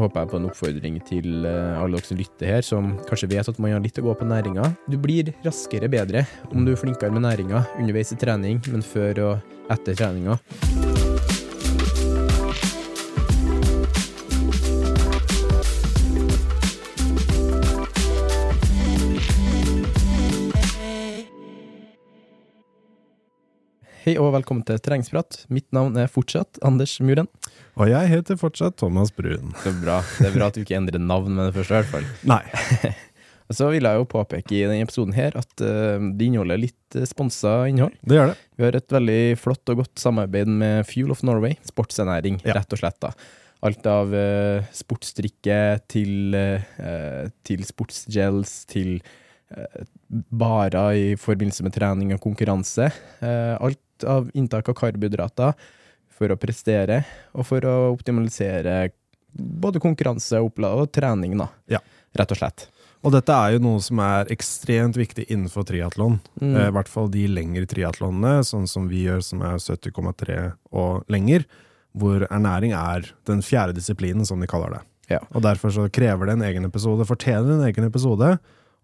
Håper jeg på en oppfordring til eh, alle dere som lytter her, som kanskje vet at man har litt å gå på næringa. Du blir raskere bedre om du er flinkere med næringa underveis i trening, men før og etter treninga. Hei og velkommen til Treningsprat. Mitt navn er fortsatt Anders Muren. Og jeg heter fortsatt Thomas Brun. Det er bra. Det er bra at du ikke endrer navn med det første, i hvert fall. Nei. og Så vil jeg jo påpeke i denne episoden her at uh, det inneholder litt uh, sponsa innhold. Det gjør det. Vi har et veldig flott og godt samarbeid med Fuel of Norway, sportsernæring, Ja. rett og slett. da. Alt av uh, sportsdrikke til, uh, til sportsgels, til uh, barer i forbindelse med trening og konkurranse. Uh, av inntak av karbohydrater for å prestere, og for å optimalisere både konkurranse, og trening, da. Ja. Rett og slett. Og dette er jo noe som er ekstremt viktig innenfor triatlon. Mm. Eh, I hvert fall de lengre triatlonene, sånn som vi gjør, som er 70,3 og lenger, hvor ernæring er den fjerde disiplinen, som de kaller det. Ja. Og derfor så krever det en egen episode, fortjener en egen episode,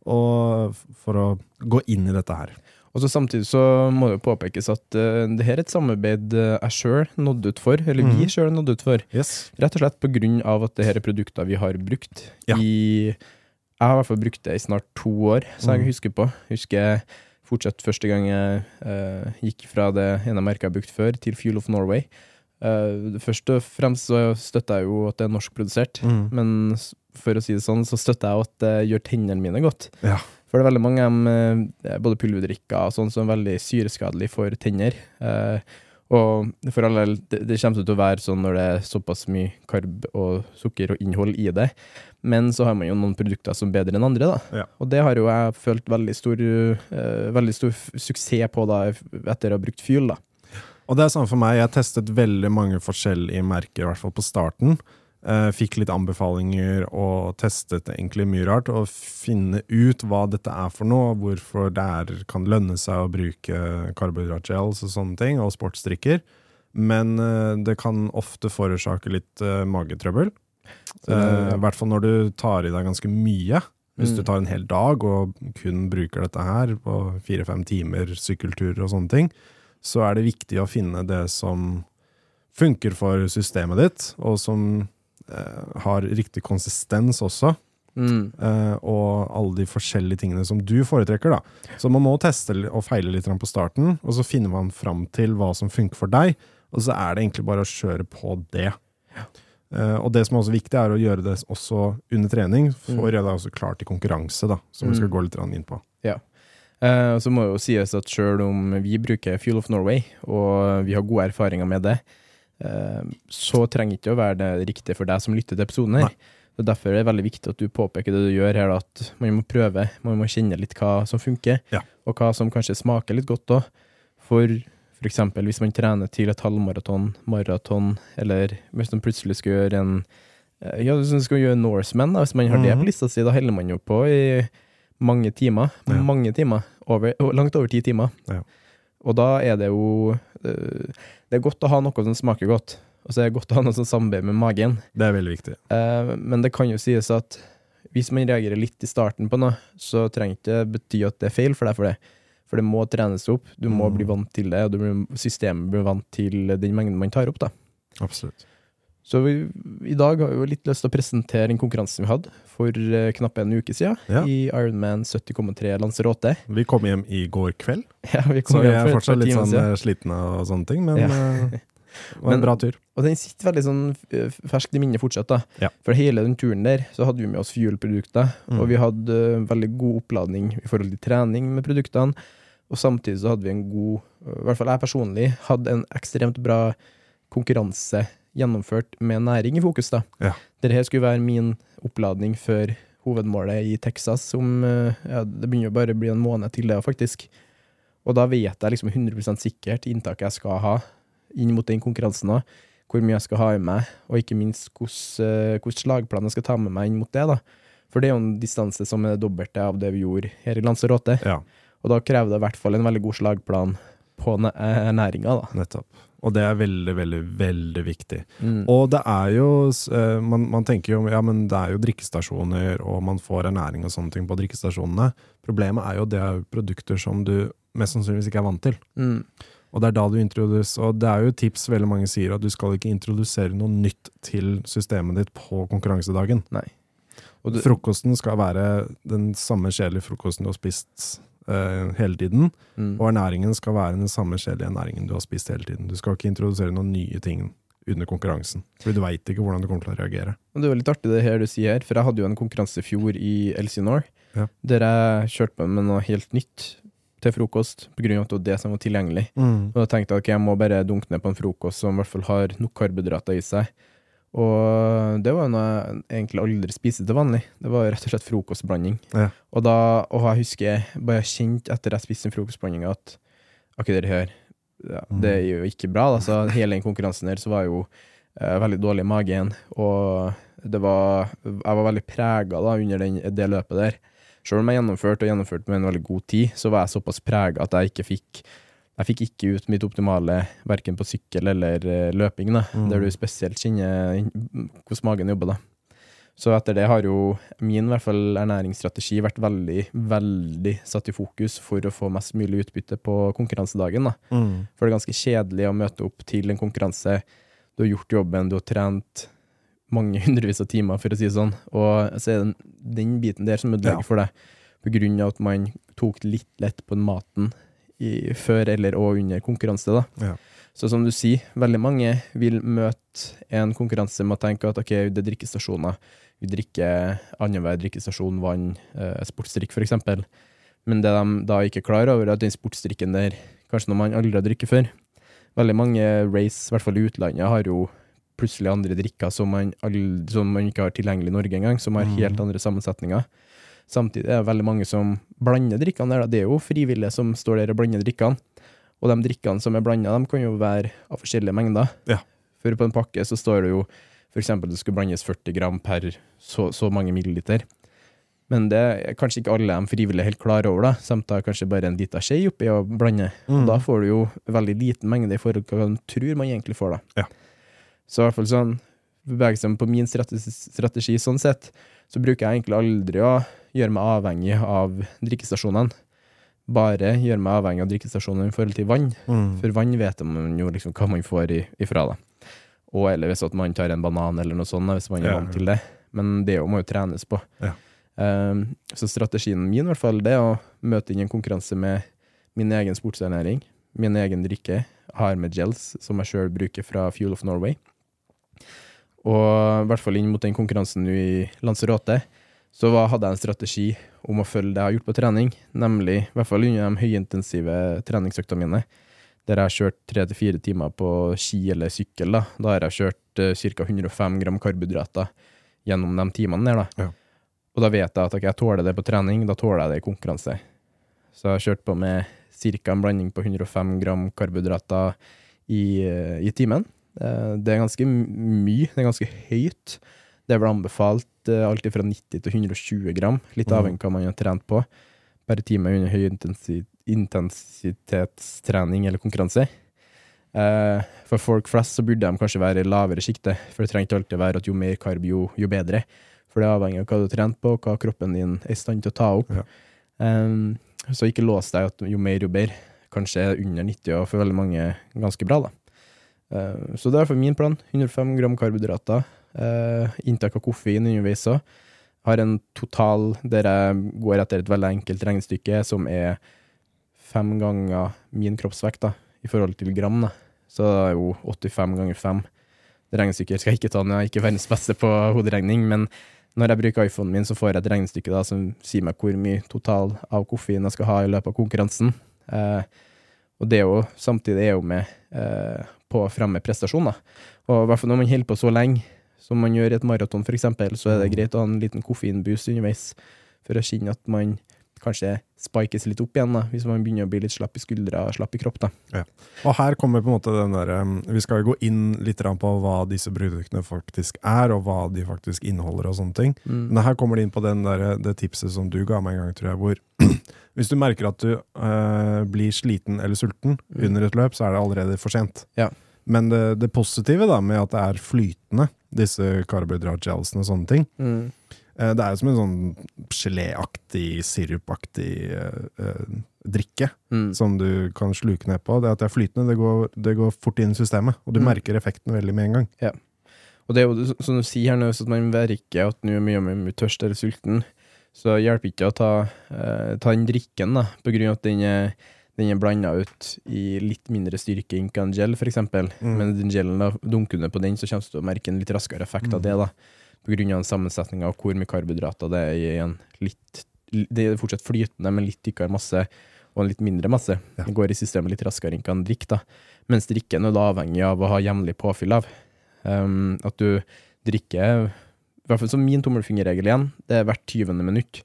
for å gå inn i dette her. Og så Samtidig så må det jo påpekes at uh, det her er et samarbeid uh, jeg sjøl nådde ut for, eller vi Mhm. sjøl nådde ut for. Yes. Rett og slett på grunn av at det her er produkter vi har brukt Ja. i Jeg har i hvert fall brukt det i snart to år, så jeg Mhm. husker på. Husker fortsatt første gang jeg uh, gikk fra det ene merket jeg har brukt før, til Fuel of Norway. Uh, først og fremst så støtter jeg jo at det er norskprodusert, mm. men for å si det sånn, så støtter jeg at det gjør tennene mine godt. Ja. For det er veldig mange av eh, både pulverdrikker og sånn, som er veldig syreskadelig for tenner. Eh, og for all del, det, det kommer til å være sånn når det er såpass mye karb og sukker og innhold i det. Men så har man jo noen produkter som er bedre enn andre, da. Ja. Og det har jo jeg følt veldig stor, eh, veldig stor suksess på da, etter å ha brukt Fuel, da. Og det er samme for meg. Jeg testet veldig mange forskjellige merker, i hvert fall på starten. Eh, fikk litt anbefalinger og testet egentlig mye rart. Og finne ut hva dette er for noe, og hvorfor det er, kan lønne seg å bruke karbohydratgels og sånne ting, og sportsdrikker. Men eh, det kan ofte forårsake litt eh, magetrøbbel. I I hvert fall når du tar i deg ganske mye. Hvis Mm. du tar en hel dag og kun bruker dette her på fire-fem timer, sykkelturer og sånne ting, så er det viktig å finne det som funker for systemet ditt, og som har riktig konsistens også. Mm. eh, og alle de forskjellige tingene som du foretrekker. da. Så man må teste og feile litt på starten, og så finner man fram til hva som funker for deg. Og så er det egentlig bare å kjøre på det. Eh, og det som er også viktig, er å gjøre det også under trening, for å gjøre deg også klar til konkurranse, da, som vi skal Mm. gå litt inn på. Ja. så må jo sies at selv om vi bruker Fuel of Norway, og vi har gode erfaringer med det, eh, så trenger ikke å være det riktige for deg som lytter til episoden her. Nei. Så Derfor er det veldig viktig at du påpeker det du gjør her, at man må prøve, man må kjenne litt hva som funker, Ja. og hva som kanskje smaker litt godt òg. For f.eks. hvis man trener til et halvmaraton, maraton, eller hvis man plutselig skal gjøre en eh, Ja, hvis man skal gjøre Norseman, da, hvis man har det Mhm. på lista si, da holder man jo på i mange timer. Ja. Mange timer. Over, langt over ti timer. Ja. Og da er det jo eh, Det er godt å ha noe som smaker godt. Og så er det godt å ha noe som samarbeider med magen. Det er veldig viktig. Eh, men det kan jo sies at hvis man reagerer litt i starten på noe, så trenger ikke det bety at det er feil for deg for det. For det må trenes opp, du må Mm. bli vant til det, og du blir, systemet blir vant til den mengden man tar opp. da. Absolutt. Så vi, i dag har vi jo litt lyst til å presentere en konkurranse vi hadde for uh, knappe en uke siden, Ja. i Ironman 70,3 Lanzarote. Vi kom hjem i går kveld, Ja, vi kom så hjem er fortsatt litt sånn siden. eh, sliten og sånne ting, men Ja. eh, det var Men- en bra tur. Og den sitter veldig sånn eh, ferskt i minnet fortsatt. da. Ja. For hele den turen der så hadde vi med oss fuel-produkter, Mm. og vi hadde uh, veldig god oppladning i forhold til trening med produktene. Og samtidig så hadde vi en god eh, I hvert fall jeg personlig hadde en ekstremt bra konkurranse gjennomført med næring i fokus. da. Ja. Dette skulle være min oppladning før hovedmålet i Texas, som eh, ja, Det begynner bare å bli en måned til det, faktisk. Og da vet jeg liksom 100% sikkert inntaket jeg skal ha inn mot den konkurransen òg. Hvor mye jeg skal ha i meg, og ikke minst hvordan hvordan slagplan jeg skal ta med meg inn mot det. da. For det er jo en distanse som er det dobbelte av det vi gjorde her i Lanzarote. Ja, Og da krever det i hvert fall en veldig god slagplan på næringa. da. nettopp. Og det er veldig, veldig, veldig viktig. Mm. Og det er jo eh, man, man tenker jo ja, men det er jo drikkestasjoner, og man får ernæring og sånne ting på drikkestasjonene. Problemet er jo det er produkter som du mest sannsynligvis ikke er vant til. Mm. Og det er da du introduserer Og det er jo et tips veldig mange sier, at du skal ikke introdusere noe nytt til systemet ditt på konkurransedagen. Og du, Frokosten skal være den samme kjedelige frokosten du har spist eh, hele tiden. mm. Og ernæringen skal være den samme kjedelige ernæringen du har spist hele tiden. Du skal ikke introdusere noen nye ting under konkurransen. Fordi du veit ikke hvordan du kommer til å reagere. Og det er jo litt artig det her du sier her, for jeg hadde jo en konkurranse i fjor i Elsinore, Ja. der jeg kjørte på med noe helt nytt til frokost, av at det var det som var tilgjengelig. Og da tenkte jeg at jeg må bare dunke ned på en frokost som i hvert fall har nok karbohydrater i seg. Og det var noe jeg egentlig aldri spiste til vanlig. Det var rett og slett frokostblanding. Ja. Og da, og jeg husker jeg bare kjente etter jeg spiste en frokostblanding at ok, dere her, ja, det er jo ikke bra. Altså, hele den konkurransen her så var jeg jo eh, veldig dårlig i magen, og det var, jeg var veldig prega under den, det løpet der. Selv om jeg gjennomførte og gjennomførte med en veldig god tid, så var jeg såpass prega at jeg ikke fikk jeg fikk ikke ut mitt optimale verken på sykkel eller eh, løping, da, Mm. der du spesielt kjenner hvordan magen jobber. da. Så etter det har jo min hvert fall ernæringsstrategi vært veldig, veldig satt i fokus for å få mest mulig utbytte på konkurransedagen. da. Mm. For det er ganske kjedelig å møte opp til en konkurranse. Du har gjort jobben, du har trent mange hundrevis av timer, for å si det sånn, og så er det den, den biten der som ødelegger Ja. for deg, på grunn av at man tok litt lett på maten i, før eller og under konkurranse. da. Ja. Så som du sier, veldig mange vil møte en konkurranse med å tenke at ok, det er drikkestasjoner. Vi drikker annenhver drikkestasjon vann, eh, sportsdrikk eksempel. Men det de da ikke er klar over, er at den sportsdrikken der, kanskje når man aldri har drukket før Veldig mange race, i hvert fall i utlandet, har jo plutselig andre drikker som man, aldri, som man ikke har tilgjengelig i Norge engang, som har helt andre sammensetninger. Samtidig er det veldig mange som blander drikkene der. Det er jo frivillige som står der og blander drikkene. Og de drikkene som er blanda, kan jo være av forskjellige mengder. Ja. For på en pakke så står det jo eksempel det skulle blandes 40 gram per så, så mange milliliter. Men det er kanskje ikke alle de frivillige helt klar over, da. Samt tar kanskje bare en liten skje oppi og blande. Og Mm. da får du jo veldig liten mengde i forhold til hva man tror man egentlig får, da. Ja. Så i hvert fall sånn, bevege seg på min strategi, strategi sånn sett, så bruker jeg egentlig aldri å gjøre meg avhengig av drikkestasjonene. Bare gjøre meg avhengig av drikkestasjonene i forhold til vann. Mm. For vann vet man jo liksom hva man får i, ifra, da. Og eller hvis man tar en banan eller noe sånt, hvis man er Ja. vant til det. Men det må jo trenes på. Ja. Um, så strategien min, i hvert fall, det er å møte inn i en konkurranse med min egen sportsernæring, min egen drikke. Har med gels, som jeg sjøl bruker fra Fuel of Norway. Og i hvert fall inn mot den konkurransen nå i Lanzarote, så var, hadde jeg en strategi om å følge det jeg har gjort på trening, nemlig i hvert fall under de høyintensive treningsøktene mine, der jeg har kjørt tre til fire timer på ski eller sykkel. Da, da har jeg kjørt uh, ca. 105 gram karbohydrater gjennom de timene der. da. Ja. Og da vet jeg at okay, jeg tåler det på trening, da tåler jeg det i konkurranse. Så jeg har kjørt på med ca. en blanding på 105 gram karbohydrater i, eh, i timen. Eh, det er ganske mye, det er ganske høyt. Det er vel anbefalt eh, alt fra 90 til 120 gram, litt Mhm. avhengig av hva man har trent på, per time under høy intensitetstrening eller konkurranse. Eh, for folk flest så burde de kanskje være i lavere sjikte, for det trenger ikke alltid være at jo mer karb, jo, jo bedre. For det er avhengig av hva du har trent på, og hva kroppen din er i stand til å ta opp. Ja. Um, så ikke lås deg at jo mer, jo bedre. Kanskje under 90, og for veldig mange ganske bra, da. Uh, så det er for min plan. 105 gram karbohydrater. Uh, inntak av koffein underveis òg. Har en total der jeg går etter et veldig enkelt regnestykke, som er fem ganger min kroppsvekt, da, i forhold til gram. da. Så det er jo 85 ganger 5. Det regnestykket skal jeg ikke ta når jeg er ikke verdens beste på hoderegning, men når jeg bruker iPhonen min, så får jeg et regnestykke da, som sier meg hvor mye total av koffein jeg skal ha i løpet av konkurransen. Eh, og det er jo samtidig er jo med eh, på å fremme prestasjon. Og i hvert fall når man holder på så lenge, som man gjør i et maraton f.eks., så er det greit å ha en liten koffeinboost underveis for å kjenne at man kanskje spikes litt opp igjen, da, hvis man begynner å bli litt slapp i skuldra, slapp i kropp. da. Og her kommer på en måte den der Vi skal gå inn litt på hva disse produktene faktisk er, og hva de faktisk inneholder og sånne ting. Mm. Men her kommer det inn på den der, det tipset som du ga meg en gang, tror jeg, hvor hvis du merker at du øh, blir sliten eller sulten Mm. under et løp, så er det allerede for sent. Ja. Men det, det positive da, med at det er flytende, disse karbohydratgelsene og sånne ting, Mm. eh, det er jo som en sånn geléaktig, sirupaktig eh, eh, drikke Mm. som du kan sluke ned på. Det at det er flytende, det går, det går fort inn i systemet, og du Mm. merker effekten veldig med en gang. Og det er jo som du sier her nå, at man merker at nå er mye mer tørst eller sulten, så hjelper ikke å ta, eh, ta den drikken, da, på grunn av at den er, den er blanda ut i litt mindre styrke enn gel, eksempel. Mm. Men den gelen, da, dunker du på den, så kommer du til å merke en litt raskere effekt av Mm. det, da. Av sammensetninga av hvor mye karbohydrater det er i en litt Det er fortsatt flytende, men litt tykkere masse, og en litt mindre masse. Ja. Det går i systemet litt raskere enn hva en drikk, da. Mens drikken er da avhengig av å ha jevnlig påfyll av. Um, at du drikker I hvert fall som min tommelfingerregel igjen, det er hvert 20. minutt.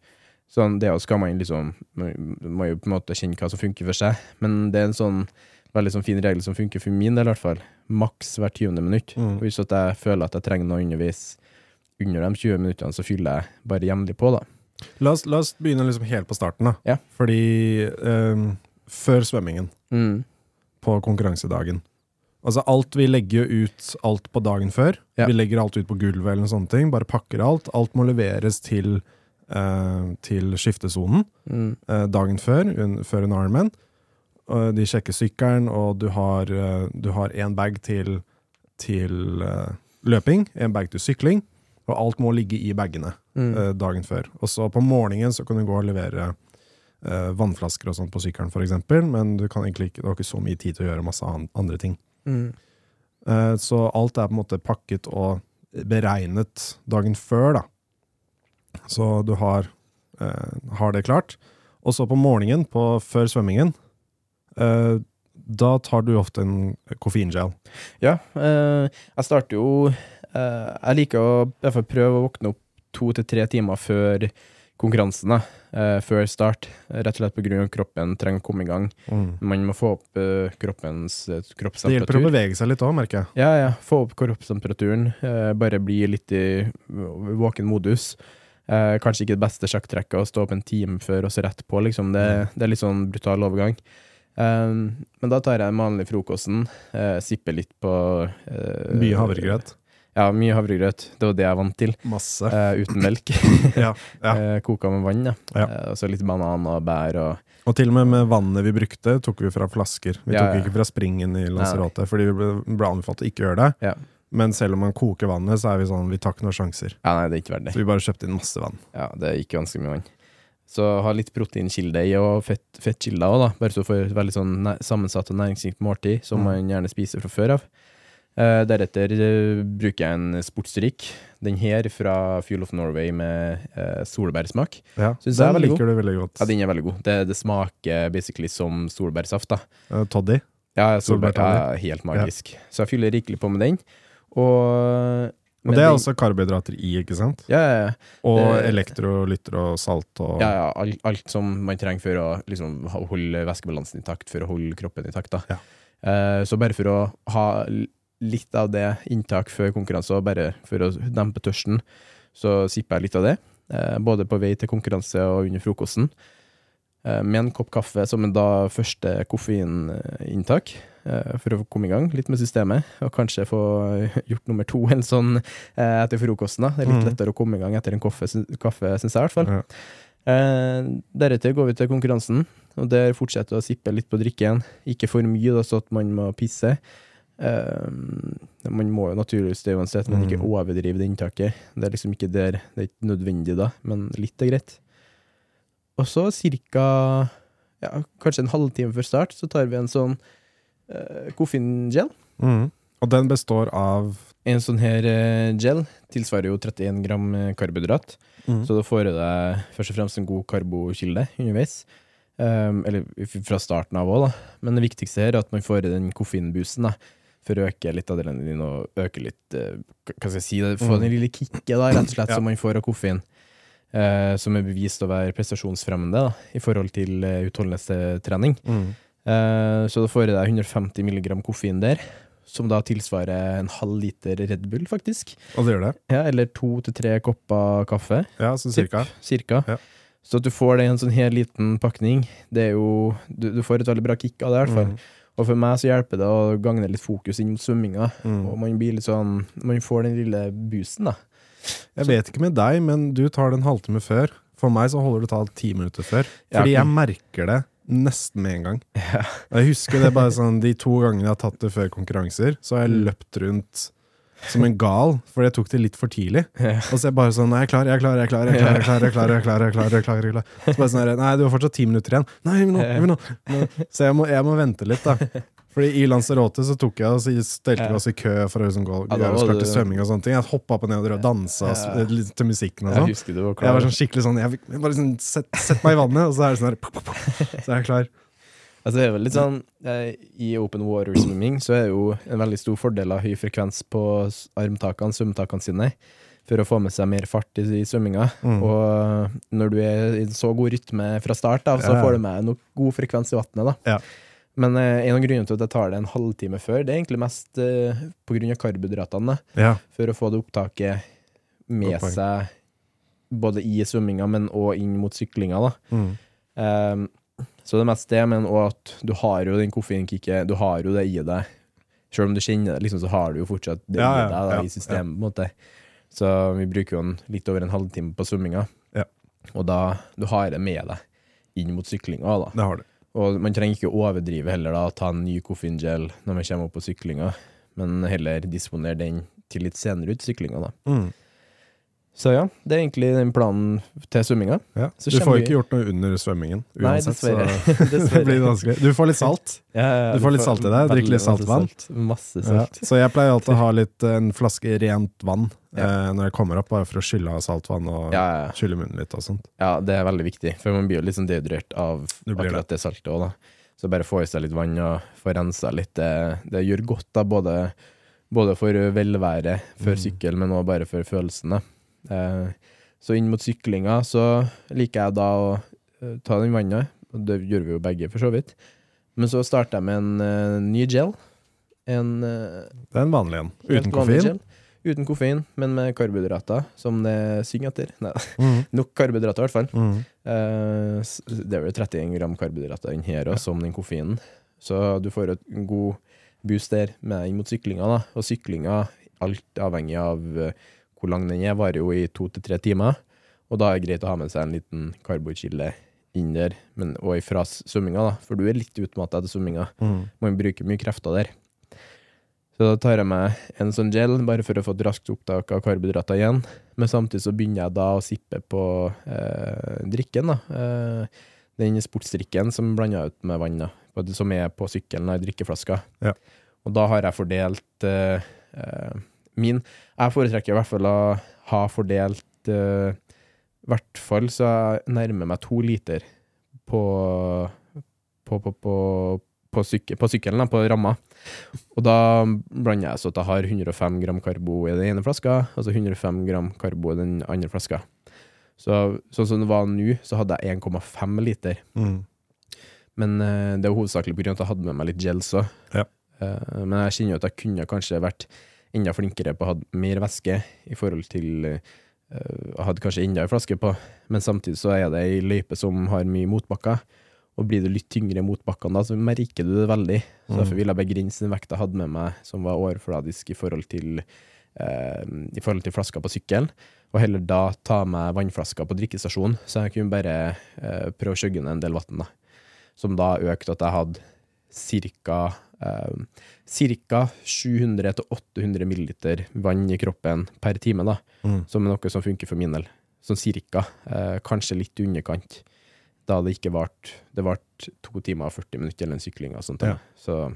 Sånn, det skal man liksom Man må jo på en måte kjenne hva som funker for seg, men det er en sånn veldig sånn fin regel som funker for min del, i hvert fall. Maks hvert 20. minutt. Mm. Hvis at jeg føler at jeg trenger noe undervise under de 20 minuttene, så fyller jeg bare jevnlig på, da. La oss, la oss begynne liksom helt på starten, da. Ja. Fordi um, før svømmingen, Mm. på konkurransedagen Altså alt Vi legger jo ut alt på dagen før. Ja. Vi legger alt ut på gulvet eller noen sånne ting. Bare pakker alt. Alt må leveres til, til skiftesonen Mm. eh, dagen før, un, før en Ironman. De sjekker sykkelen, og du har, eh, du har en bag til, til eh, løping, en bag til sykling, og alt må ligge i bagene Mm. eh, dagen før. Og så på morgenen så kan du gå og levere eh, vannflasker og sånt på sykkelen, eksempel, men du, kan egentlig ikke, du har ikke så mye tid til å gjøre masse an andre ting. Mm. Eh, så alt er på en måte pakket og beregnet dagen før, da. Så du har, eh, har det klart. Og så på morgenen, på, før svømmingen, eh, da tar du ofte en koffeingel. Ja, eh, jeg starter jo eh, Jeg liker å i hvert fall prøve å våkne opp to til tre timer før konkurransen, eh, før start. Rett og slett av at kroppen trenger å komme i gang. Man må få opp eh, kroppens eh, Det hjelper å bevege seg litt òg, merker jeg. Ja, ja. Få opp kroppstemperaturen. bare bli litt i våken modus. Eh, kanskje ikke det beste sjakktrekket å stå opp en time før og så rett på, liksom. Det, det er litt sånn brutal overgang. Um, men da tar jeg den vanlige frokosten, eh, sipper litt på eh, Mye havregrøt. Ja, mye havregrøt. Det var det jeg vant til. Masse. Eh, uten melk. Ja, ja. Eh, koka med vann, ja. Ja. Eh, og så litt banan og bær og Og til og med med vannet vi brukte, tok vi fra flasker. Vi Ja, tok ja. ikke fra springen i Lanzarote, fordi vi ble anbefalt å ikke gjøre det. Ja. Men selv om man koker vannet, så er vi sånn, vi tar ikke noen sjanser. Ja, nei, det er ikke verdt det. Så vi bare kjøpte inn masse vann. Ja, det ikke ganske mye vann. Så ha litt proteinkilde i, og fett, fettkilder òg, da. Bare så får et veldig sånn sammensatt og næringsrikt måltid, som Mm. man gjerne spiser fra før av. Eh, deretter eh, bruker jeg en sportsdrikk. Den her fra Fuel of Norway med eh, solbærsmak. Ja, Synes Den liker du veldig godt. Ja, den er veldig god. Det, det smaker basically som solbærsaft, da. Toddy. Ja, solbær-toddy Ja, helt magisk. Så jeg fyller rikelig på med den. Og Og det er også karbohydrater i, ikke sant? Ja, ja, ja. Og elektrolytter og salt og ja, ja alt, alt som man trenger for å liksom, holde væskebalansen intakt, for å holde kroppen intakt. Ja. Eh, så bare for å ha litt av det inntak før konkurranse, og bare for å dempe tørsten, så sipper jeg litt av det. Eh, både på vei til konkurranse og under frokosten. Eh, med en kopp kaffe som en da første koffeininntak, for å komme i gang litt med systemet, og kanskje få gjort nummer to en sånn eh, etter frokosten. da. Det er litt Mhm. lettere å komme i gang etter en kaffe, kaffe syns jeg i hvert fall. Ja. Eh, deretter går vi til konkurransen, og der fortsetter å sippe litt på drikken. Ikke for mye, da, så at man må pisse. Eh, man må jo naturligvis det uansett, men ikke Mm. overdrive det inntaket. Det er liksom ikke der, det er ikke nødvendig da, men litt er greit. Og så cirka ja, kanskje en halvtime før start, så tar vi en sånn koffeingel. Mm. Og den består av En sånn her eh, gel tilsvarer jo 31 gram eh, karbohydrat. Mm. Så da får du deg først og fremst en god karbokilde underveis. Um, eller fra starten av òg, da. Men det viktigste her er at man får den koffeinboosten, da. For å øke litt adrenalin og øke litt uh, Hva skal jeg si? Få Mm. den lille kicket, da, rett og slett, Ja. som man får av koffein. Uh, som er bevist å være prestasjonsfremmende da, i forhold til uh, utholdenhetstrening. Mhm. Eh, så da får jeg deg 150 milligram koffein der, som da tilsvarer en halv liter Red Bull, faktisk. Og det gjør det? Ja, eller to til tre kopper kaffe. Ja, så cirka. cirka. Ja. Så at du får det i en sånn her liten pakning, det er jo Du, du får et veldig bra kick av det, i hvert fall. Mm. Og for meg så hjelper det å gagne litt fokus inn mot svømminga. Mm. Og man blir litt sånn Man får den lille boosten, da. Jeg vet ikke med deg, men du tar det en halvtime før. For meg så holder det ta ti minutter før. Fordi jeg merker det nesten med en gang. Ja. Jeg husker det bare sånn De to gangene jeg har tatt det før konkurranser, så har jeg løpt rundt som en gal, for jeg tok det litt for tidlig. Og så er jeg bare sånn Nei, jeg er klar, jeg er klar, jeg er klar. Jeg er klar, Så bare sånn Nei, du har fortsatt ti minutter igjen. Nei, vi vil nå, jeg. Så jeg må, jeg må vente litt, da. Fordi i Lanzarote så tok jeg så stelte vi oss i kø for å liksom gå, Ja, gjøre oss til svømming og sånne ting. Jeg hoppa opp og ned og dansa Ja. til musikken og Jeg sånn. du var Jeg var sånn skikkelig sånn Jeg bare sånn Sett, sett meg i vannet, og så er det sånn her Så er jeg klar. Altså, det er vel litt sånn eh, I open water swimming så er det jo en veldig stor fordel av høy frekvens på armtakene, svømmetakene sine, for å få med seg mer fart i, i svømminga. Mm. Og når du er i så god rytme fra start da, så Ja. får du med nok god frekvens i vannet. Ja. Men eh, en av grunnene til at jeg tar det en halvtime før, det er egentlig mest eh, av karbohydratene. Ja. for å få det opptaket med Godt seg både i svømminga, men òg inn mot syklinga, da. Mm. Ehm, så det er mest det, men òg at du har jo den koffeinkicket, du har jo det i deg. Selv om du kjenner det, liksom, så har du jo fortsatt det Ja, i deg da, ja, i systemet. på en måte. Så vi bruker jo en, litt over en halvtime på svømminga, Ja. og da du har det med deg inn mot syklinga. da. Det har du. Og man trenger ikke overdrive heller da, ta en ny koffeingel når man kommer opp på syklinga, men heller disponere den til litt senere ut syklinga. da. Mm. Så ja, det er egentlig den planen til svømminga. Ja. Så Du får ikke vi- gjort noe under svømmingen. Nei, dessverre. dessverre. så det blir vanskelig. Du får litt salt. Ja, Du får litt salt i deg, drikke litt saltvann. salt. Masse Ja. salt. Så jeg pleier alltid å ha litt eh, en flaske rent vann Ja. eh, når jeg kommer opp, bare for å skylle av saltvann og Ja, ja, ja. skylle munnen litt og sånt. ja, det er veldig viktig, for man blir jo litt sånn dehydrert av akkurat det saltet òg, da. Så bare få i seg litt vann og få rensa litt, det, det gjør godt, da, både, både for velværet før Mm. sykkel, men òg bare for følelsen, da. Eh, så inn mot syklinga så liker jeg da å eh, ta den vannet, det gjør vi jo begge, for så vidt. Men så starter jeg med en uh, ny gel. En uh, Det er en vanlig en. Uten koffein. Uten koffein, men med karbohydrater, som det synger etter. Nei, Mm. nok karbohydrater, i hvert fall. Mm. Uh, det er vel 31 gram karbohydrater inn her òg, som den koffeinen. Så du får et god boost der med inn mot syklinga. da. Og syklinga, alt avhengig av eh, hvor lang den er, varer jo i to til tre timer. Og da er det greit å ha med seg en liten karbokilde inn der, men og ifra svømminga, da. For du er litt utmatta etter svømminga. Mm. Man bruker mye krefter der. Så da tar jeg meg en sånn gel, bare for å få et raskt opptak av karbohydrater igjen. Men samtidig så begynner jeg da å sippe på eh, drikken, da. Eh, den sportsdrikken som blander ut med vann, da. Som er på sykkelen i drikkeflaska. Ja. Og da har jeg fordelt eh, eh, min Jeg foretrekker i hvert fall å ha fordelt I I hvert fall så jeg nærmer meg to liter på på, på, på, på, syk på sykkelen, på ramma. Og da blander jeg så at jeg har 105 gram karbo i den ene flaska, altså 105 gram karbo i den andre flaska. Så sånn som det var nå, så hadde jeg 1,5 liter. Mm. Men uh, det er hovedsakelig pga. at jeg hadde med meg litt gels òg. Ja. Uh, men jeg kjenner jo at jeg kunne kanskje vært enda flinkere på å ha mer væske i forhold til eh, Jeg hadde kanskje enda en flaske på, men samtidig så er det ei løype som har mye motbakker. Og blir det litt tyngre motbakkene, da, så merker du det veldig. Så Derfor ville jeg begrense den vekta jeg hadde med meg, som var overfladisk i forhold til eh, I forhold til flaska på sykkelen, og heller da ta med vannflaska på drikkestasjonen, så jeg kunne bare eh, prøve å skjøgge ned en del vann, da. Som da økte at jeg hadde ca. Eh, ca. 700-800 milliliter vann i kroppen per time, da. Mm. Som er noe som funker for min del. Sånn cirka. Eh, kanskje litt i underkant. Da det ikke varte Det varte to timer og 40 minutter eller en sykling og sånt. Ja. Så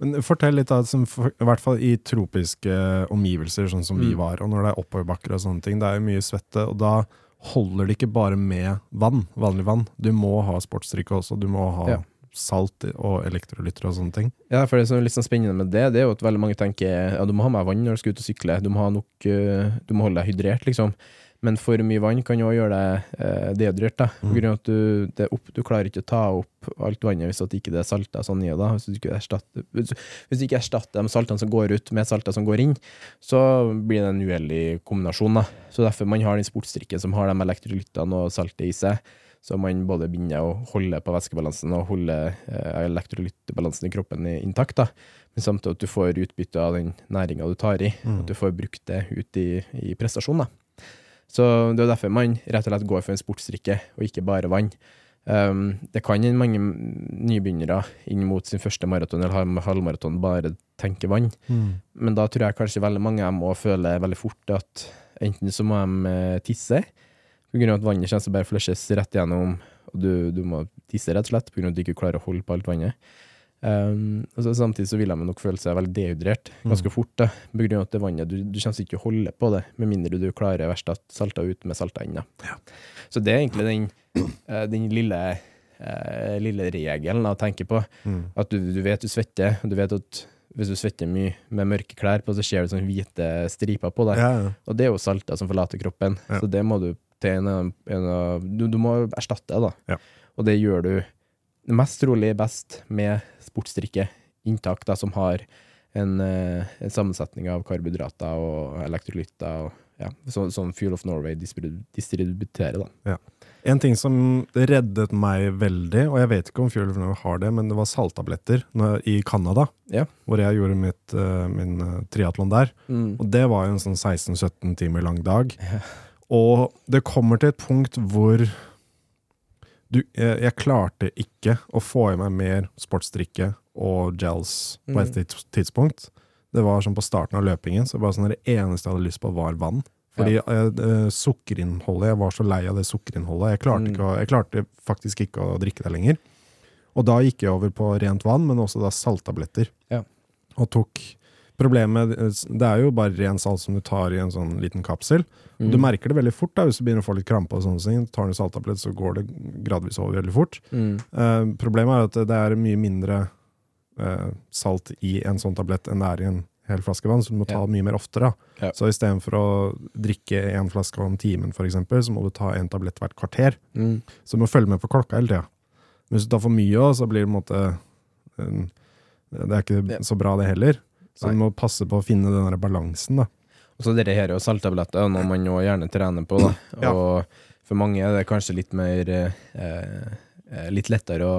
Men fortell litt, da, som for, i hvert fall i tropiske omgivelser, sånn som vi Mm. var, og når det er oppoverbakker og sånne ting, det er jo mye svette, og da holder det ikke bare med vann, vanlig vann. Du må ha sportsdrikke også, du må ha Ja. Salt og elektrolytter og sånne ting. Ja, for det som er litt sånn spennende med det, det er jo at veldig mange tenker ja, du må ha med vann når du skal ut og sykle, du må, ha nok, eh, du må holde deg hydrert, liksom. Men for mye vann kan jo gjøre deg eh, dehydrert, da. På Mm. grunn av at du, det opp, du klarer ikke å ta opp alt vannet hvis at ikke det er salta sånn i det. Hvis du ikke erstatter, hvis du ikke erstatter de saltene som går ut med salta som går inn, så blir det en uheldig kombinasjon. da. Så derfor man har den sportsdrikken som har de elektrolyttene og saltet i seg. Så man både binder og holder på væskebalansen og holder eh, elektrolyttbalansen i kroppen intakt. da. Men samtidig at du får utbytte av den næringa du tar i. Mm. At du får brukt det ut i, i prestasjon. da. Så det er derfor man rett og slett går for en sportsdrikke, og ikke bare vann. Um, det kan mange nybegynnere inn mot sin første maraton eller halvmaraton bare tenke vann, men da tror jeg kanskje veldig mange av dem må føle veldig fort at enten så må de eh, tisse, av at vannet kommer bare flushes rett igjennom, og du, du må tisse rett og slett, av at du ikke klarer å holde på alt vannet. Um, og så samtidig så vil de nok føle seg veldig dehydrert ganske fort, da, på grunn av at det vannet, du, du kommer ikke å holde på det, med mindre du klarer å at salta ut med salta enda. Ja. Så det er egentlig den, eh, den lille, eh, lille regelen å tenke på. Mm. At du, du vet du svetter, og du vet at hvis du svetter mye med mørke klær på, så ser du sånne hvite striper på deg. Ja, ja. Og det er jo salter som forlater kroppen, så det må du til en, av- en av du, du må erstatte det, da. Ja. Og det gjør du mest trolig best med sportsdrikke, inntak da, som har en, eh, en sammensetning av karbohydrater og elektrolytter, og ja, så, sånn Fuel of Norway distribu- distributerer, da. En ting som reddet meg veldig, og jeg vet ikke om Fuel of Norway har det, men det var salttabletter i Canada, Ja. hvor jeg gjorde mitt, eh, min uh, triatlon der. Mm. Og det var jo en sånn 16-17 timer lang dag. Og det kommer til et punkt hvor du, jeg, jeg klarte ikke å få i meg mer sportsdrikke og gels på et tids- tidspunkt. Det var sånn på starten av løpingen, så var sånn det eneste jeg hadde lyst på, var vann. Fordi eh, eh, sukkerinnholdet, jeg var så lei av det sukkerinnholdet. Jeg klarte, Mm. ikke jeg klarte faktisk ikke å drikke det lenger. Og da gikk jeg over på rent vann, men også da salttabletter. Ja. Og tok Problemet Det er jo bare ren salt som du tar i en sånn liten kapsel. Mm. Du merker det veldig fort da, hvis du begynner å få litt krampe. og sånne ting. Tar du en salttablett, så går det gradvis over veldig fort. Mm. Uh, problemet er at det er mye mindre uh, salt i en sånn tablett enn det er i en hel flaske vann, så du må ta Ja. mye mer oftere. da. Ja. Så istedenfor å drikke en flaske om timen, for eksempel, så må du ta en tablett hvert kvarter. Mm. Så du må følge med på klokka hele tida. Hvis du tar for mye òg, så blir det på en måte Det er ikke så bra, det heller. Så Nei. du må passe på å finne den der balansen, da. Og så dette her er jo saltabletter, noe man jo gjerne trener på. Da. Ja. Og for mange er det kanskje litt mer eh, eh, Litt lettere å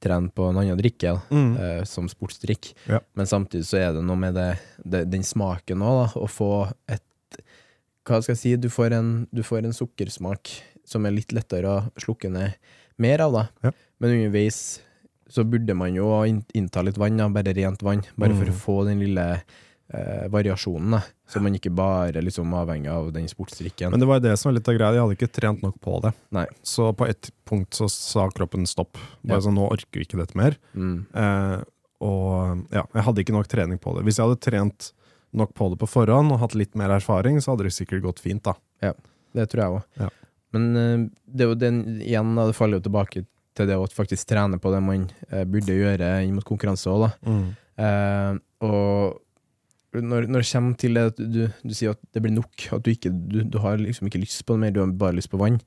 trene på en annen drikke, da, Mm. eh, som sportsdrikk. Ja. Men samtidig så er det noe med det, det, den smaken òg, da. Å få et Hva skal jeg si? Du får, en, du får en sukkersmak som er litt lettere å slukke ned mer av, da. Ja. Men underveis så burde man jo innta litt vann, da, bare rent vann, bare for Mm. å få den lille eh, variasjonen, da. Så man ikke bare liksom avhengig av den sportsdrikken. Men det var jo det som var litt av greia. Jeg hadde ikke trent nok på det. Nei. Så på et punkt så sa kroppen stopp. Bare Ja. sånn, nå orker vi ikke dette mer. Mm. Eh, og ja, jeg hadde ikke nok trening på det. Hvis jeg hadde trent nok på det på forhånd og hatt litt mer erfaring, så hadde det sikkert gått fint, da. Ja, Det tror jeg òg. Ja. Men eh, det er jo den igjen, da, det faller jo tilbake til det å faktisk trene på det man eh, burde gjøre inn mot konkurranse òg. Mm. Eh, og når, når det kommer til det at du, du sier at det blir nok, at du ikke du, du har liksom ikke lyst på det mer, du har bare lyst på vann,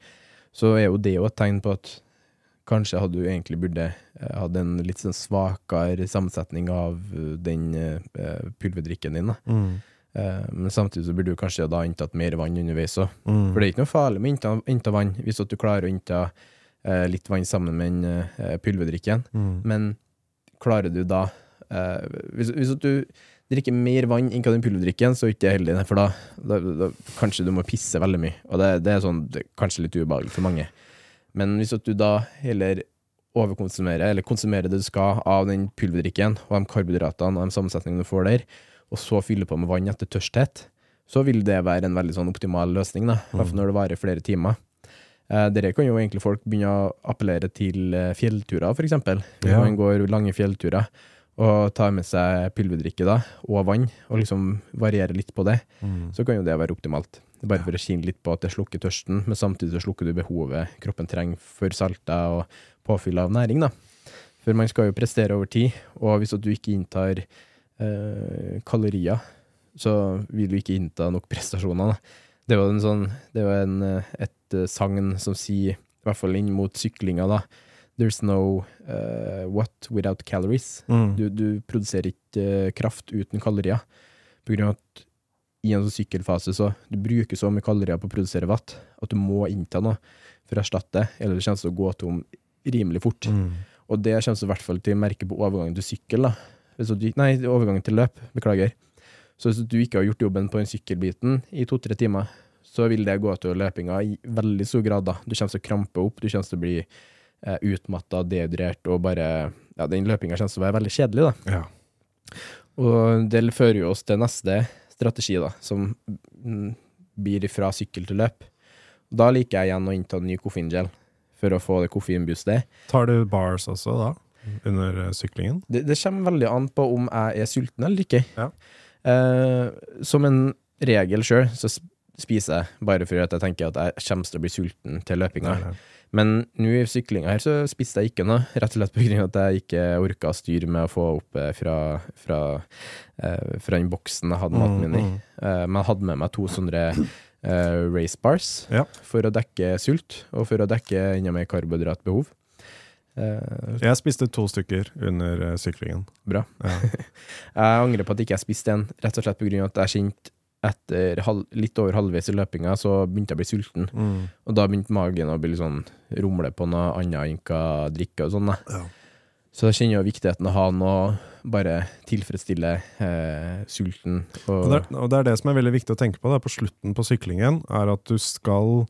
så er jo det jo et tegn på at kanskje hadde du egentlig burde eh, hatt en litt sånn svakere sammensetning av eh, den eh, pulverdrikken din. da. Mm. Eh, men samtidig så burde du kanskje da inntatt mer vann underveis òg. Mm. For det er ikke noe farlig med å innta, innta vann, hvis du klarer å innta eh, litt vann sammen med den eh, pulverdrikken. Mm. Men klarer du da eh, hvis, hvis du drikker mer vann enn hva den pulverdrikken, så er ikke det heldig, for da, da, da kanskje du må pisse veldig mye. Og det, det er sånn, det er kanskje litt ubehagelig for mange. Men hvis at du da heller overkonsumerer, eller konsumerer det du skal av den pulverdrikken, og de karbohydratene og de sammensetningene du får der, og så fyller på med vann etter tørsthet, så vil det være en veldig sånn optimal løsning, da. I hvert fall når det varer flere timer. Eh, dere kan jo egentlig folk begynne å appellere til eh, fjellturer. Hvis Ja. man går lange fjellturer og tar med seg pulverdrikke da, og vann, og liksom varierer litt på det, Mm. så kan jo det være optimalt. Bare for å kjenne litt på at det slukker tørsten, men samtidig så slukker du behovet kroppen trenger for salter og påfyll av næring, da. For man skal jo prestere over tid, og hvis du ikke inntar eh, kalorier, så vil du ikke innta nok prestasjoner, da. Det jo en sånn, det jo en, eh, et sagn som sier, i hvert fall inn mot syklinga, da, There's no uh, what without calories. Mm. Du, du produserer ikke eh, kraft uten kalorier. På grunn av at i en sånn sykkelfase så du bruker så mye kalorier på å produsere watt at du må innta noe for å erstatte eller det kommer til å gå tom rimelig fort. Mm. Og det kommer du i hvert fall til å merke på overgangen til sykkel. da. Du, nei, overgangen til løp. Beklager. Så hvis du ikke har gjort jobben på den sykkelbiten i to-tre timer, så vil det gå til løpinga i veldig stor grad. da. Du kommer til å krampe opp, du kommer til å bli eh, utmatta, dehydrert og bare Ja, den løpinga kommer til å være veldig kjedelig, da. Ja. Og det fører jo oss til neste strategi, da, som mm, blir fra sykkel til løp. Da liker jeg igjen å innta ny koffeingel for å få det koffeinboostet. Tar du bars også da, under eh, syklingen? Det, det kommer veldig an på om jeg er sulten eller ikke. Ja. Eh, som en regel sjøl, så spiser jeg bare for at jeg tenker at jeg kommer til å bli sulten til løpinga. Men nå i syklinga her så spiste jeg ikke noe, rett og slett av at jeg ikke orka å styre med å få opp eh, fra, fra, eh, fra den boksen jeg hadde maten min i. Mm, Eh, men jeg hadde med meg to sånne eh, race bars Ja. for å dekke sult, og for å dekke enda mer karbohydratbehov. Eh, Jeg spiste to stykker under eh, syklingen. bra. Ja. Jeg angrer på at ikke jeg spiste en, rett og slett av at jeg kjente etter halv, litt over halvveis i løpinga, så begynte jeg å bli sulten. Mm. Og da begynte magen å bli litt sånn rumle på noe annet enn hva drikke og sånn. Ja. Så jeg kjenner jo viktigheten av å ha noe bare tilfredsstille eh, sulten. Og, Og det, er, og det er det som er veldig viktig å tenke på da, på slutten på syklingen, er at du skal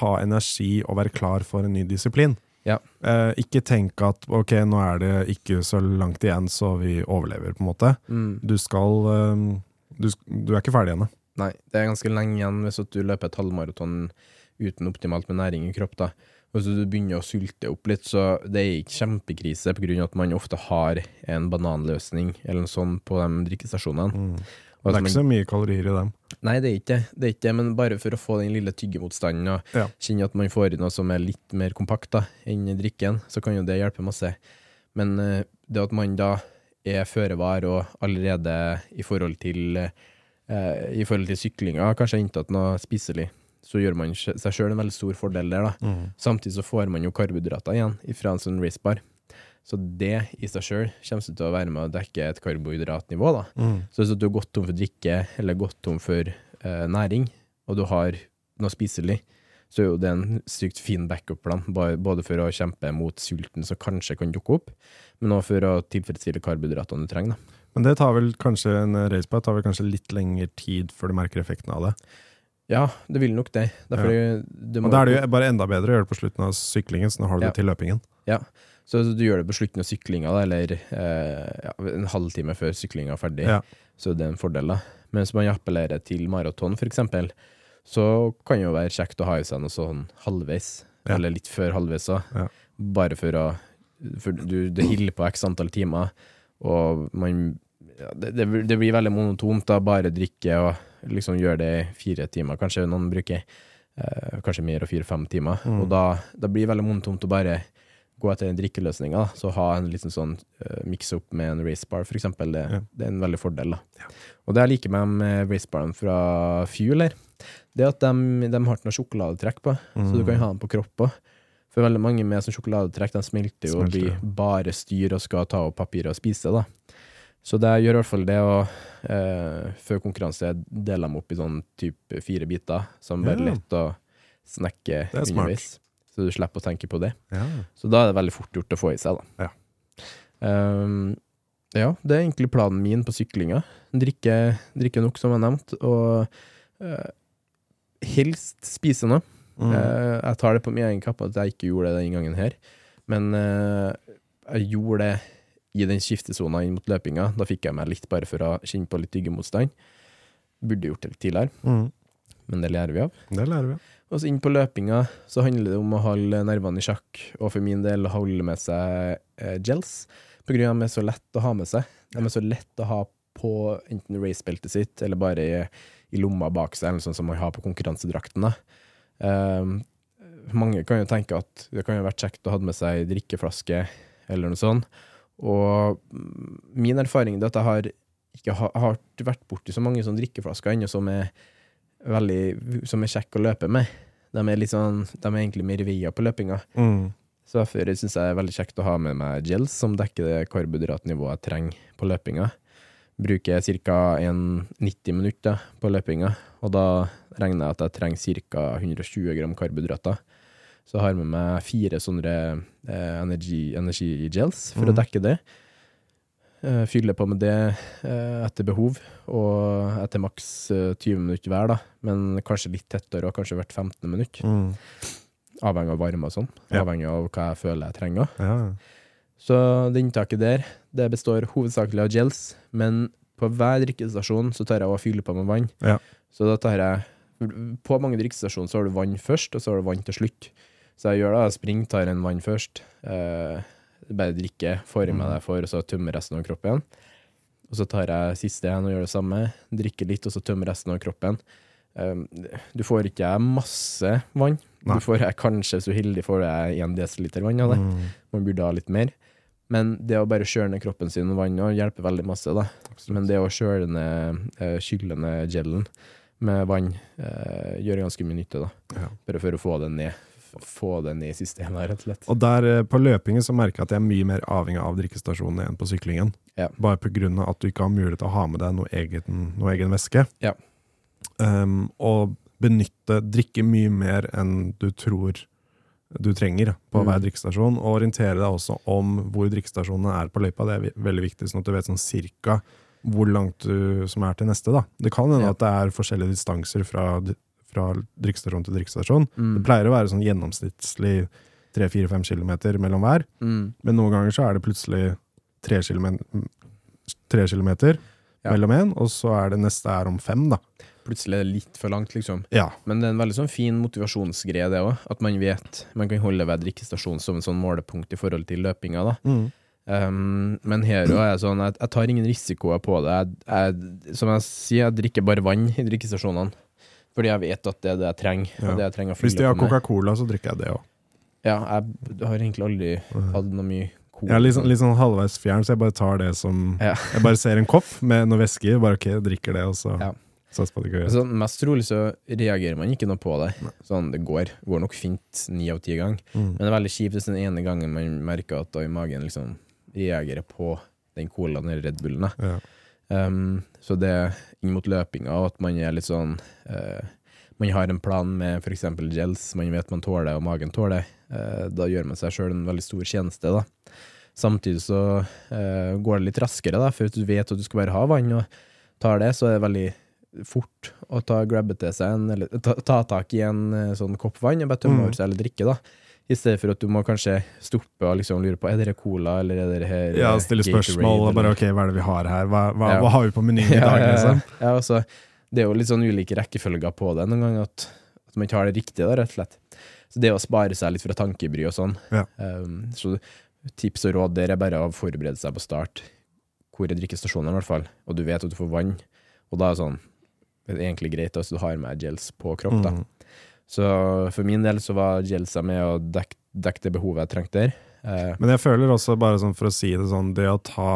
ha energi og være klar for en ny disiplin. Ja. Eh, ikke tenk at ok, nå er det ikke så langt igjen, så vi overlever, på en måte. mm, Du skal eh, du, du er ikke ferdig ennå. Nei, det er ganske lenge igjen hvis du løper et halvmaraton uten optimalt med næring i kropp. da. Så du begynner å sulte opp litt, så det er ikke kjempekrise på grunn av at man ofte har en bananløsning eller noe sånt på de drikkestasjonene. Mm. Det er ikke så mye kalorier i dem. Nei, det er ikke det. det er ikke men bare for å få den lille tyggemotstanden og Ja. kjenne at man får i noe som er litt mer kompakt da, enn drikken, så kan jo det hjelpe masse. Men eh, det at man da er føre var og allerede i forhold til eh, i forhold til syklinga kanskje inntatt noe spiselig, så gjør man seg sjøl en veldig stor fordel der. da. Mm. Samtidig så får man jo karbohydrater igjen fra en sånn racebar. Så det i seg sjøl kommer til å være med å dekke et karbohydratnivå. da. Mm. Så hvis du har gått tom for drikke, eller gått tom for eh, næring, og du har noe spiselig, så er jo det en sykt fin backup-plan, både for å kjempe mot sulten som kanskje kan dukke opp, men også for å tilfredsstille karbohydratene du trenger. da. Men det tar vel kanskje en race tar vel kanskje litt lengre tid før du merker effekten av det. Ja, det vil nok det. Derfor, du Og da er det jo bare enda bedre å gjøre det på slutten av syklingen, så nå har du Ja. det til løpingen. Ja, så du gjør det på slutten av syklinga, eller eh, ja, en halvtime før syklinga er ferdig, Ja. så det er en fordel. da. Mens man appellerer til maraton, for eksempel, så kan det jo være kjekt å ha i seg noe sånn halvveis, Ja. eller litt før halvveis òg, Ja. bare for å For du, det hilder på x antall timer, og man ja, det, det, blir- det blir veldig monotont da, bare drikke og liksom gjøre det i fire timer, kanskje noen bruker eh, kanskje mer og fire-fem timer, Mm. og da, da blir det veldig monotont å bare gå etter den drikkeløsninga, så ha en liten sånn uh, mix-up med en racebar, for eksempel, det, Ja. det er en veldig fordel. da. Og det jeg liker med, med racebaren fra Fuel, her, det er at de, de har ikke noe sjokoladetrekk på, så du kan ha den på kroppen. For veldig mange med sånn sjokoladetrekk de smelter jo og blir bare styr og skal ta opp papiret og spise. da. Så det gjør i hvert fall det å eh, før konkurranse deler dem opp i sånn type fire biter, som bare Ja. lett å er smart. underveis. Så du slipper å tenke på det. Ja. Så da er det veldig fort gjort å få i seg, da. Ja. Um, ja, det er egentlig planen min på syklinga. Drikke, drikke nok, som jeg nevnte, og uh, helst spise noe. Mm. Uh, jeg tar det på min egen kappe at jeg ikke gjorde det den gangen her, men uh, jeg gjorde det i den skiftesona inn mot løpinga. Da fikk jeg meg litt bare for å kjenne på litt dyggemotstand. Burde gjort det litt tidligere, Mm. men det lærer vi av. Det lærer vi. Og så inn på løpinga så handler det om å holde nervene i sjakk, og for min del holde med seg eh, gels, på grunn av at de er så lett å ha med seg. De er så lett å ha på enten racebeltet sitt, eller bare i, i lomma bak seg, eller sånn som man har på konkurransedrakten. Ehm, mange kan jo tenke at det kan jo vært kjekt å ha med seg drikkeflaske, eller noe sånt. Og mm, min erfaring er at jeg har ikke ha, har vært borti så mange sånne drikkeflasker ennå som er veldig som er kjekke å løpe med. De er, litt sånn, de er egentlig mer veia på løpinga. Mm. Så derfor syns jeg det er veldig kjekt å ha med meg gels som dekker det karbohydratnivået jeg trenger på løpinga. Bruker ca. 90 minutter på løpinga, og da regner jeg at jeg trenger ca. 120 gram karbohydrater. Så jeg har med meg fire sånne eh, energi-gels for å dekke det. Eh, fyller på med det eh, etter behov, og etter maks eh, 20 minutter hver, da. Men kanskje litt tettere, og kanskje hvert 15. minutt. Mm. Avhengig av varme og sånn. Ja. Avhengig av hva jeg føler jeg trenger. Ja. Så det inntaket der, det består hovedsakelig av gels, men på hver drikkestasjon så tar jeg og fyller på med vann. Ja. Så da tar jeg På mange drikkestasjoner så har du vann først, og så har du vann til slutt. Så jeg gjør det. jeg springer, tar en vann først. Eh, bare drikker, får i meg det jeg får, og så tømmer resten av kroppen. Og så tar jeg siste igjen og gjør det samme. Drikker litt, og så tømmer resten av kroppen. Eh, du får ikke masse vann. Nei. Du får jeg, kanskje, så heldig, får jeg én desiliter vann av det. Mm. Man burde ha litt mer. Men det å bare kjøle ned kroppen sin med vann hjelper veldig masse. da. Men det å kjøle ned, eh, skylle ned gelen med vann eh, gjør ganske mye nytte. da. Ja. Bare for å få det ned få den i systemet, rett og slett. Og der eh, på løpingen så merker jeg at jeg er mye mer avhengig av drikkestasjonene enn på syklingen. Ja. Bare av at du ikke har mulighet til å ha med deg noe egen, noe egen væske. Ja. Um, og benytte, drikke mye mer enn du tror du trenger på Mm. hver drikkestasjon. Og orientere deg også om hvor drikkestasjonene er på løypa. Det er veldig viktig, sånn at du vet sånn cirka hvor langt du som er til neste. da. Det kan hende Ja. at det er forskjellige distanser fra, fra drikkestasjon til drikkestasjon. Mm. Det pleier å være sånn gjennomsnittlig 3-4-5 km mellom hver, Mm. men noen ganger så er det plutselig 3 km, Ja. mellom én, og så er det neste er om fem, da. Plutselig er det litt for langt, liksom. Ja. Men det er en veldig sånn fin motivasjonsgreie, det òg. At man vet Man kan holde ved drikkestasjon som en sånn målepunkt i forhold til løpinga. da. Mm. Um, men her er det sånn jeg, jeg tar ingen risikoer på det. Jeg, jeg, som jeg sier, jeg drikker bare vann i drikkestasjonene. Fordi jeg vet at det er det jeg trenger. Ja. Det jeg trenger Hvis de har. Coca-Cola, så drikker jeg det òg. Ja, jeg har egentlig aldri hatt noe mye cola. Jeg er litt, sånn- litt sånn halvveis fjern, så jeg bare tar det som Ja. Jeg bare ser en kopp med noe væske i, bare ok, drikker det, og så Ja. satser på at det går greit. Altså, mest trolig så reagerer man ikke noe på det. Sånn, det går, går nok fint ni av ti ganger. Mm. Men det er veldig kjipt hvis den ene gangen man merker at da i magen liksom reagerer på den colaen eller Red Bullen. Ja. Um, så det inn mot løpinga, og at man er litt sånn uh, Man har en plan med f.eks. gels, man vet man tåler og magen tåler. Uh, da gjør man seg sjøl en veldig stor tjeneste, da. Samtidig så uh, går det litt raskere, da, for hvis du vet at du skal bare ha vann, og tar det, så er det veldig fort å ta grabbe til seg en, eller ta, ta tak i en sånn kopp vann og bare tømme Mm. over seg eller drikke, da. I stedet for at du må kanskje stoppe og liksom lure på er det cola eller er det her Ja, eh, stille spørsmål og bare ok, hva er det vi har her? Hva, hva, Ja. hva har vi på menyen i dag, liksom? ja, altså, det er jo litt sånn ulike rekkefølger på det noen ganger, at, at man ikke har det riktige, da, rett og slett. Så det å spare seg litt fra tankebry og sånn. Ja. Um, så tips og råd der er bare å forberede seg på start. Hvor er drikkestasjonen, i hvert fall. Og du vet at du får vann. Og da er det sånn Det er egentlig greit hvis du har med gels på kropp, da. Mm. Så for min del så var Jelsa med å dekke, dek det behovet jeg trengte der. Eh, Men jeg føler også, bare sånn for å si det sånn, det å ta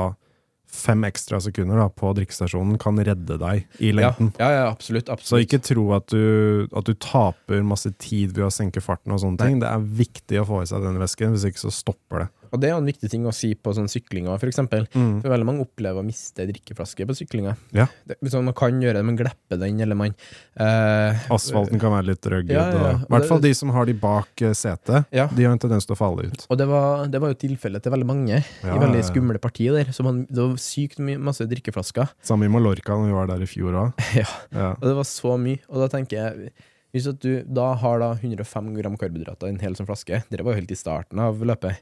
fem ekstra sekunder da, på drikkestasjonen kan redde deg i ja, lengden. ja, ja, absolutt. Så ikke tro at du, at du taper masse tid ved å senke farten og sånne ting. Det er viktig å få i seg den væsken, hvis ikke så stopper det. Og det er en viktig ting å si på sånn syklinger, for eksempel. Mm. For veldig mange opplever å miste drikkeflaske på syklinga. Ja. Det, sånn, man kan gjøre det, men glepper den, eller man eh, Asfalten kan være litt rugged. Ja, ja. I hvert fall de som har de bak eh, setet. De har en tendens til å falle ut. Og det var, det var jo tilfellet til veldig mange i veldig skumle partier der. Så man, det var sykt mye, masse drikkeflasker. Samme i Mallorca når vi var der i fjor òg. Ja. Ja. Og det var så mye. Og da tenker jeg Hvis du da har da 105 gram karbohydrater i en hel sånn flaske, det var jo helt i starten av løpet,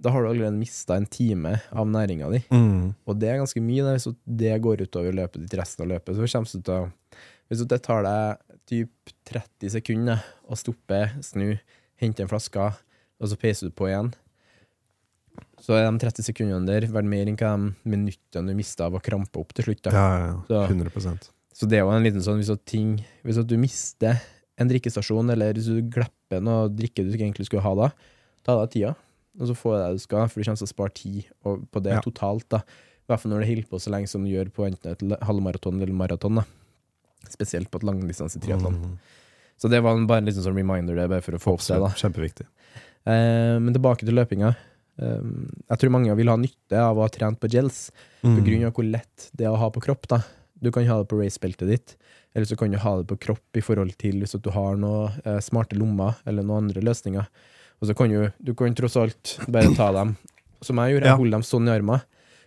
da har du allerede mista en time av næringa di. Mm. Og det er ganske mye, der, hvis det går utover løpet ditt resten av løpet. Så kommer du til å Hvis det tar deg typ 30 sekunder å stoppe, snu, hente en flaske, og så peiser du på igjen, så er de 30 sekundene der verdt mer enn hva de minuttene du mista av å krampe opp til slutt. Ja, ja, ja. 100% Så det er jo en liten sånn hvis ting Hvis du mister en drikkestasjon, eller hvis du glepper noe drikke du egentlig skulle ha da, ta deg tida, og så får du det du skal, for du kommer til å spare tid på det Ja. totalt. da I hvert fall når det holder på så lenge som du gjør på enten et halvmaraton eller maraton. da Spesielt på et langdistansetriatlon. Mm. Så det var bare en liten sånn reminder det, bare for å få opp det. da Kjempeviktig. eh, Men tilbake til løpinga. Eh, jeg tror mange vil ha nytte av å ha trent på gels, på Mm. grunn av hvor lett det er å ha på kropp. da Du kan ha det på racebeltet ditt, eller så kan du ha det på kropp i forhold til hvis du har noen eh, smarte lommer, eller noen andre løsninger. Og så kan du, du kan tross alt bare ta dem, som jeg gjorde. Jeg Ja. holder dem sånn i armen.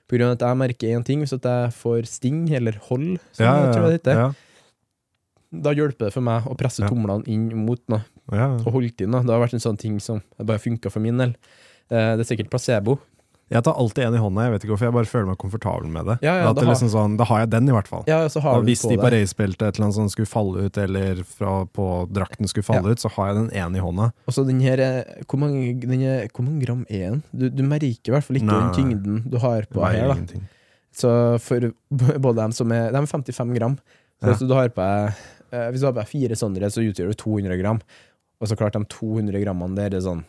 På grunn av at jeg merker én ting, hvis at jeg får sting, eller hold, som Ja, jeg tror jeg det heter, ja. da hjelper det for meg å presse tomlene inn mot ja. og holdt inn. da. Det har vært en sånn ting som bare funka for min del. Eh, det er sikkert placebo. Jeg tar alltid en i hånda, jeg vet ikke hvorfor, jeg bare føler meg komfortabel med det. Ja, ja, At det har- liksom sånn, da har jeg den, i hvert fall. Ja, hvis de på racebeltet et eller annet sånt skulle falle ut, eller fra på drakten skulle falle ut, så har jeg den ene i hånda. Og så den her eh, hvor mange, den her, hvor mange gram er den? Du, du merker i hvert fall ikke Nei. den tyngden du har på her. da ingenting. Så for både dem som er De er 55 gram. Så hvis du har på eh, Hvis du har på fire sånne, så utgjør du 200 gram. Og så klart de 200 grammene der, er sånn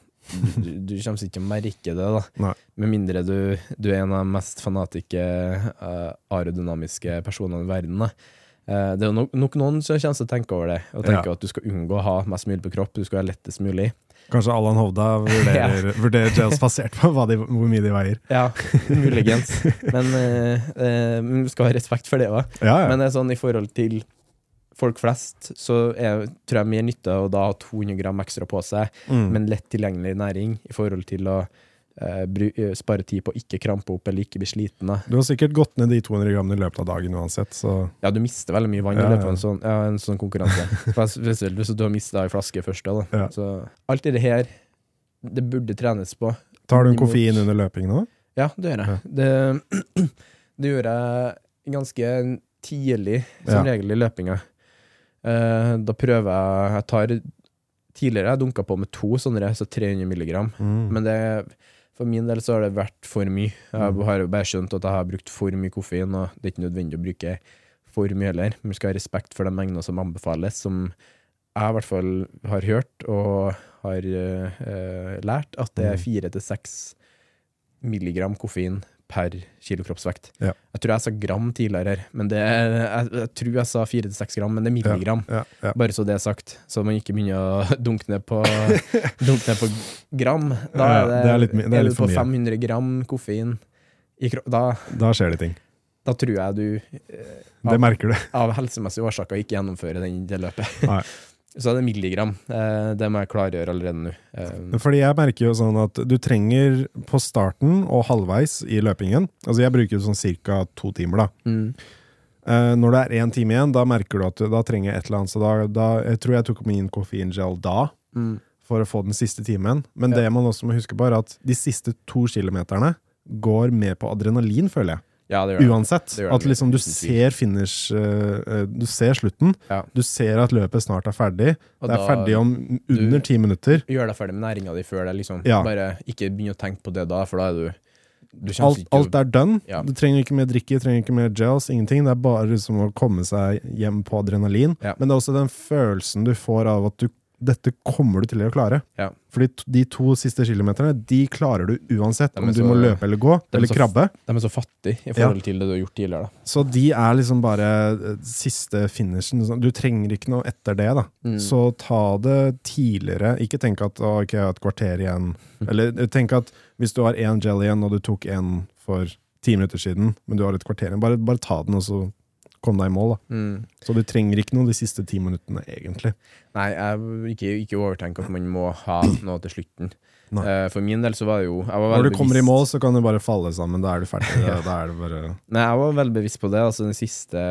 Du, du kommer ikke til å merke det, da. Nei. Med mindre du, du er en av de mest fanatiske uh, aerodynamiske personene i verden. Eh, det er nok, nok noen som kommer til å tenke over det, og tenke Ja. at du skal unngå å ha mest mulig på kropp, du skal ha lettest mulig. Kanskje Allan Hovda vurderer, vurderer gels basert på de, hvor mye de veier. Ja, muligens. Men uh, uh, vi skal ha respekt for det òg. Ja, ja. Men det er sånn i forhold til folk flest, så er, tror jeg mer nytte å da ha 200 gram ekstra på seg, Mm. men lett tilgjengelig næring i forhold til å eh, eh, spare tid på å ikke krampe opp eller ikke bli sliten. Da. Du har sikkert gått ned de 200 grammene i løpet av dagen uansett, så Ja, du mister veldig mye vann Ja, i løpet av en sånn, ja, en sånn konkurranse. Spes- Spesielt hvis du har mista ei flaske først. Da. Ja. Så alt det her, det burde trenes på. Tar du en koffein under løping nå? Ja, det gjør jeg. Det, det gjør jeg ganske tidlig, som regel i løpinga. Eh, da prøver jeg Jeg tar Tidligere jeg dunka på med to sånne, så 300 milligram. Mm. Men det, for min del så har det vært for mye. Jeg Mm. har bare skjønt at jeg har brukt for mye koffein, og det er ikke nødvendig å bruke for mye heller. Vi skal ha respekt for de mengdene som anbefales, som jeg i hvert fall har hørt og har eh, lært, at det er Mm. fire til seks milligram koffein per kilo kroppsvekt. Ja. Jeg tror jeg sa gram tidligere her, men det er, jeg, jeg tror jeg sa fire til seks gram, men det er milligram. Ja, ja. Bare så det er sagt, så man ikke begynner å dunke ned på, dunke ned på gram. Da er, det, det er litt det er er litt du på 500 gram koffein i kropp... da, Da skjer det ting. da tror jeg du Det merker du. av helsemessige årsaker ikke gjennomfører den, det løpet. Nei. Så er det milligram. Eh, det må jeg klargjøre allerede nå. Eh, Fordi jeg merker jo sånn at du trenger på starten og halvveis i løpingen Altså jeg bruker sånn ca. to timer, da. mm, Eh, når det er én time igjen, da merker du at du, da trenger jeg et eller annet. Så da, da, jeg tror jeg tok min koffeingel da, mm, for å få den siste timen. Men Ja. det man også må huske på, er at de siste to kilometerne går med på adrenalin, føler jeg. Ja, det gjør det. Uansett. Det gjør At liksom du ser finish eh, Du ser slutten. Ja. Du ser at løpet snart er ferdig. Og det er ferdig om under ti minutter. Gjør deg ferdig med næringa di før det, liksom. Ja. Bare ikke begynn å tenke på det da, for da er du du Alt, alt er done. Ja. Du trenger ikke mer drikke, du trenger ikke mer gels, ingenting. Det er bare liksom å komme seg hjem på adrenalin. Ja. Men det er også den følelsen du får av at du, dette kommer du til å klare. Ja. Fordi de to siste kilometerne, de klarer du uansett. om så, du må løpe eller gå, er eller så- krabbe. De er så fattige i forhold til det du har gjort tidligere. da. Så de er liksom bare eh, siste finishen. Du trenger ikke noe etter det, da. Mm. Så ta det tidligere. Ikke tenk at å, ok, jeg har et kvarter igjen. Mm. Eller eh, tenk at hvis du har én gel igjen, og du tok en for ti minutter siden, men du har et kvarter igjen, bare, bare ta den, og så kom deg i mål. da. Mm. Så du trenger ikke noe de siste ti minuttene, egentlig. Nei, jeg ikke, ikke overtenk at man må ha noe til slutten. Eh, for min del så var det jo Når du kommer i mål, så kan du bare falle sammen. Da er du ferdig. Da er det bare Nei, jeg var veldig bevisst på det. Altså Den siste,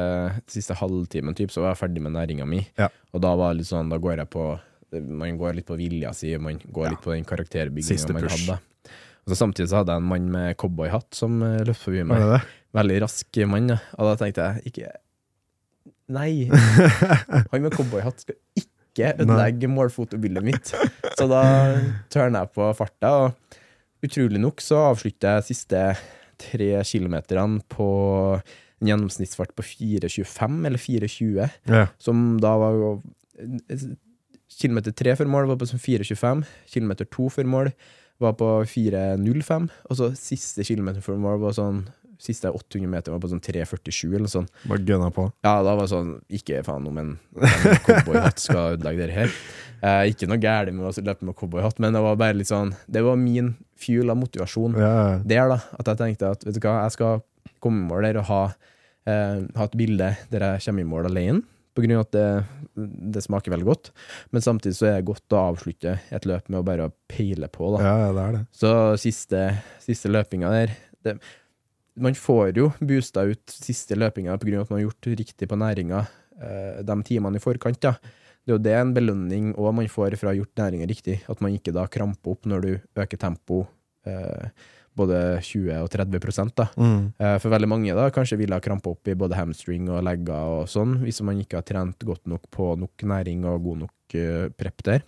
siste halvtimen typ, så var jeg ferdig med næringa mi. Ja. Og da var det litt sånn, da går jeg på Man går litt på vilja si, man går Ja. litt på den karakterbygginga man push. hadde. Og så Samtidig så hadde jeg en mann med cowboyhatt som uh, løp forbi meg. Veldig rask mann. Ja. Og da tenkte jeg ikke Nei! Han med cowboyhatt skal ikke ødelegge målfotobildet mitt. Så da tørner jeg på farta, og utrolig nok så avslutter jeg siste tre kilometerne på en gjennomsnittsfart på 4.25 eller 4.20, Ja. som da var Kilometer tre før mål var på sånn 4.25, kilometer to før mål var på 4.05, og så siste kilometer før mål var sånn Siste 800 meter var på sånn 3.47 eller noe sånt. Bare gønna på. Ja, da var det sånn Ikke faen om en, en cowboyhatt skal ødelegge det her. Eh, ikke noe galt med å løpe med cowboyhatt, men det var bare litt sånn Det var min fuel av motivasjon Ja. der, da. At jeg tenkte at vet du hva, jeg skal komme i mål der og ha, eh, ha et bilde der jeg kommer i mål alene. På grunn av at det, det smaker veldig godt. Men samtidig så er det godt å avslutte et løp med å bare peile på. da. ja, ja, det er det. Så siste, siste løpinga der det, Man får jo boosta ut siste løpinga pga. at man har gjort riktig på næringa eh, de timene i forkant. da. Det er jo det en belønning òg man får fra å ha gjort næringa riktig. At man ikke da kramper opp når du øker tempo eh, både 20 og 30 da. Mm. Eh, For veldig mange da kanskje ville ha krampa opp i både hamstring og legger og sånn, hvis man ikke har trent godt nok på nok næring og god nok prep der.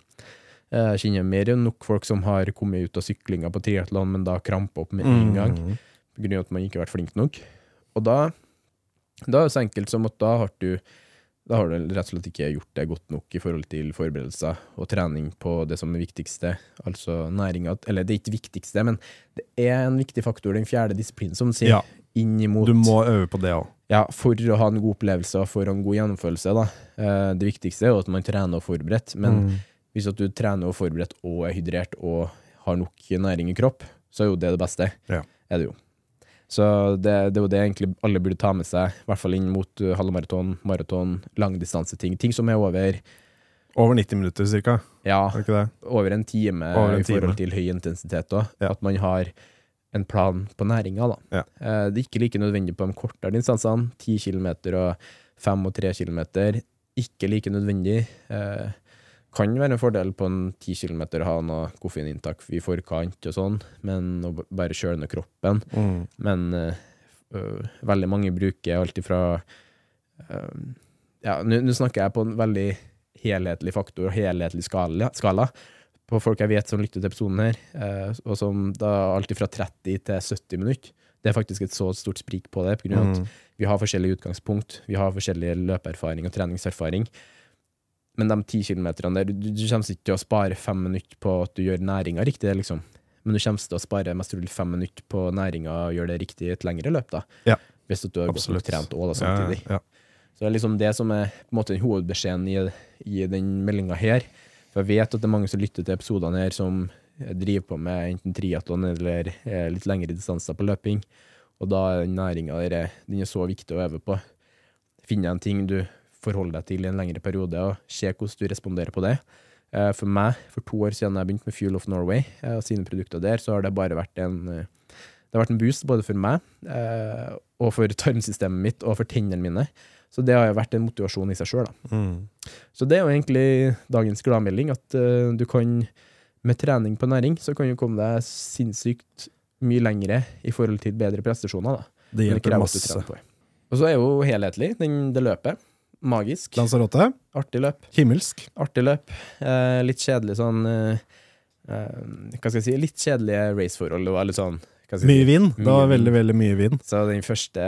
Jeg kjenner mer enn nok folk som har kommet ut av syklinga på triatlon, men da krampa opp med en gang, Mm. Grunn av at man ikke har vært flink nok. Og da, da er det så enkelt som at da har du da har du rett og slett ikke gjort det godt nok i forhold til forberedelser og trening på det som er viktigste, altså næringa Eller det er ikke viktigste, men det er en viktig faktor, den fjerde disiplinen, som sier, Ja. inn imot Du må øve på det òg. ja, for å ha en god opplevelse og for å ha en god gjennomførelse. Da. Eh, det viktigste er jo at man trener og forberedt, men Mm. hvis du trener og forberedt og er hydrert og har nok næring i kropp, så er jo det det beste. Ja. Er det jo. Så det, det er jo det egentlig alle burde ta med seg, i hvert fall inn mot uh, halvmaraton, maraton, langdistanseting. Ting som er over, Over 90 minutter, cirka. ja, Er over en time Over en i forhold time. til høy intensitet. òg. Ja. At man har en plan på næringa. Da. Ja. Eh, det er ikke like nødvendig på de kortere distansene. 10 km og 5 og 3 km. Ikke like nødvendig. Eh, kan være en fordel på en 10 km å ha noe koffeininntak i forkant og sånn, men å bare kjøle ned kroppen. Mm. Men øh, veldig mange bruker alt ifra øh, Ja, nå snakker jeg på en veldig helhetlig faktor og helhetlig skala, skala på folk jeg vet som lytter til episoden her, øh, og som da alt ifra 30 til 70 minutter. Det er faktisk et så stort sprik på det, på grunn av at Mm. vi har forskjellig utgangspunkt, vi har forskjellig løpeerfaring og treningserfaring. Men de ti kilometerne der, du, du kommer ikke til å spare fem minutter på at du gjør næringa riktig, liksom. Men du kommer til å spare mest trolig fem minutter på næringa og gjøre det riktig i et lengre løp, da. Ja. Hvis du har gått og trent òg, da, Ja, samtidig. ja. Så det er liksom det som er på en måte hovedbeskjeden i, i den meldinga her. For jeg vet at det er mange som lytter til episodene her, som driver på med enten triatlon eller eh, litt lengre distanser på løping. Og da er den næringa er- den er så viktig å øve på. Finne en ting du forholder deg til i en lengre periode, og se hvordan du responderer på det. Eh, For meg, for to år siden jeg begynte med Fuel of Norway eh, og sine produkter der, så har det bare vært en eh, det har vært en boost både for meg og for tarmsystemet mitt og for tennene mine. Så det har jo vært en motivasjon i seg sjøl. Mm. Så det er jo egentlig dagens gladmelding, at du kan med trening på næring, så kan du komme deg sinnssykt mye lengre i forhold til bedre prestasjoner. da. Det hjelper masse. Og så er jo helhetlig, den, det løpet. Magisk. Lanzarote, Artig løp. himmelsk. Artig løp. Eh, litt kjedelig sånn eh, eh, Hva skal jeg si? Litt kjedelige raceforhold. Det var litt sånn Mye vind. Det var veldig, veldig mye vind. Så den første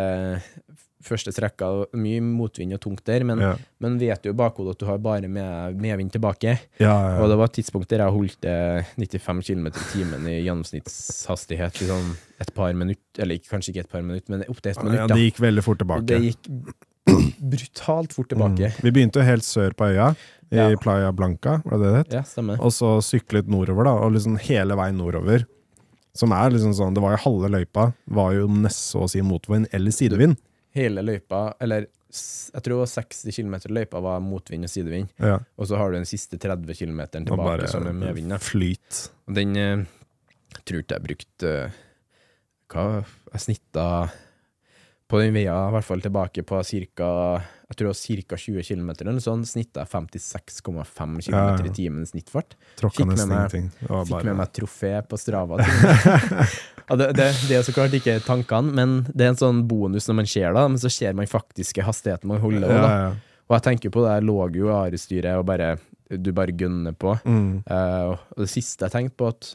første strekka, og mye motvind og tungt der, men, Ja. men vet jo i bakhodet at du har bare med, medvind tilbake. Ja, Og ja. det var et tidspunkt der jeg holdt eh, 95 km i timen i gjennomsnittshastighet i sånn et par minutter, eller kanskje ikke et par minutter, men opptil et minutt. ja, det gikk veldig fort tilbake. det gikk brutalt fort tilbake. Mm. Vi begynte helt sør på øya, i. Playa Blanca, var det det het? Ja, stemmer. Og så syklet nordover, da, og liksom hele veien nordover. Som er liksom sånn, Det var jo halve løypa, var jo nest så å si motvind eller sidevind. Hele løypa, eller jeg tror 60 km løypa var motvind og sidevind, Ja. og så har du den siste 30 km tilbake bare som er medvind. flyt. Og den eh, jeg tror ikke jeg brukte eh, Hva Jeg snitta på den veia, i hvert fall tilbake på ca. Jeg tror det var ca. 20 km, sånt, snitta jeg 56,5 km i timen snittfart. Tråkka Fikk med meg-. Det Fikk med meg trofé på Strava. det, det, det er så klart ikke tankene, men det er en sånn bonus når man ser da, men så ser man faktiske hastigheten man holder. ja, ja. Og jeg tenker på det, jeg lå jo i arestyret og bare du bare gunner på. Mm. Uh, og det siste jeg tenkte på, at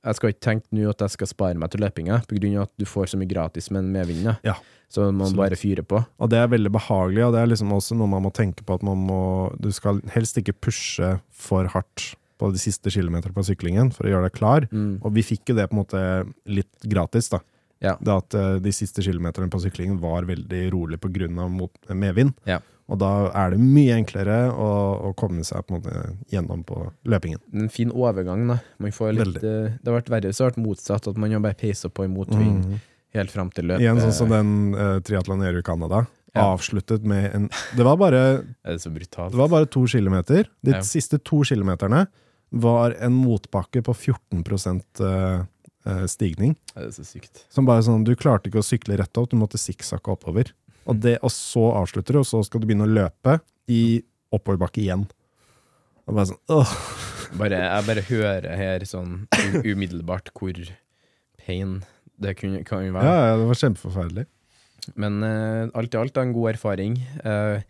jeg skal ikke tenke nå at jeg skal spare meg til løpinga, av at du får så mye gratis med en medvind. Ja, Så man absolutt. bare fyrer på. Og det er veldig behagelig, og det er liksom også noe man må tenke på at man må Du skal helst ikke pushe for hardt på de siste kilometerne på syklingen for å gjøre deg klar. Mm. Og vi fikk jo det på en måte litt gratis, da. Ja. Det at eh, de siste kilometerne på syklingen var veldig rolig pga. medvind. Ja. Og da er det mye enklere å, å komme seg på gjennom på løpingen. En fin overgang, da. Man får litt, eh, det har vært verre Det har vært motsatt, at man har bare peisa på i motvind Mm. helt fram til løpet. Igjen sånn som den uh, triatlon i Canada. Ja. Avsluttet med en Det var bare Er det så brutalt? Det var bare to kilometer. De Ja. siste to kilometerne var en motbakke på 14 eh, stigning. Det Er så sykt? Som bare sånn, Du klarte ikke å sykle rett opp, du måtte sikksakke oppover. Og, det, og så avslutter du, og så skal du begynne å løpe i oppoverbakke igjen. Og bare sånn, åh. Bare, jeg bare hører her sånn umiddelbart hvor pain det kunne, kan jo Ja, være. ja, det var kjempeforferdelig. Men uh, alt i alt er en god erfaring. Uh,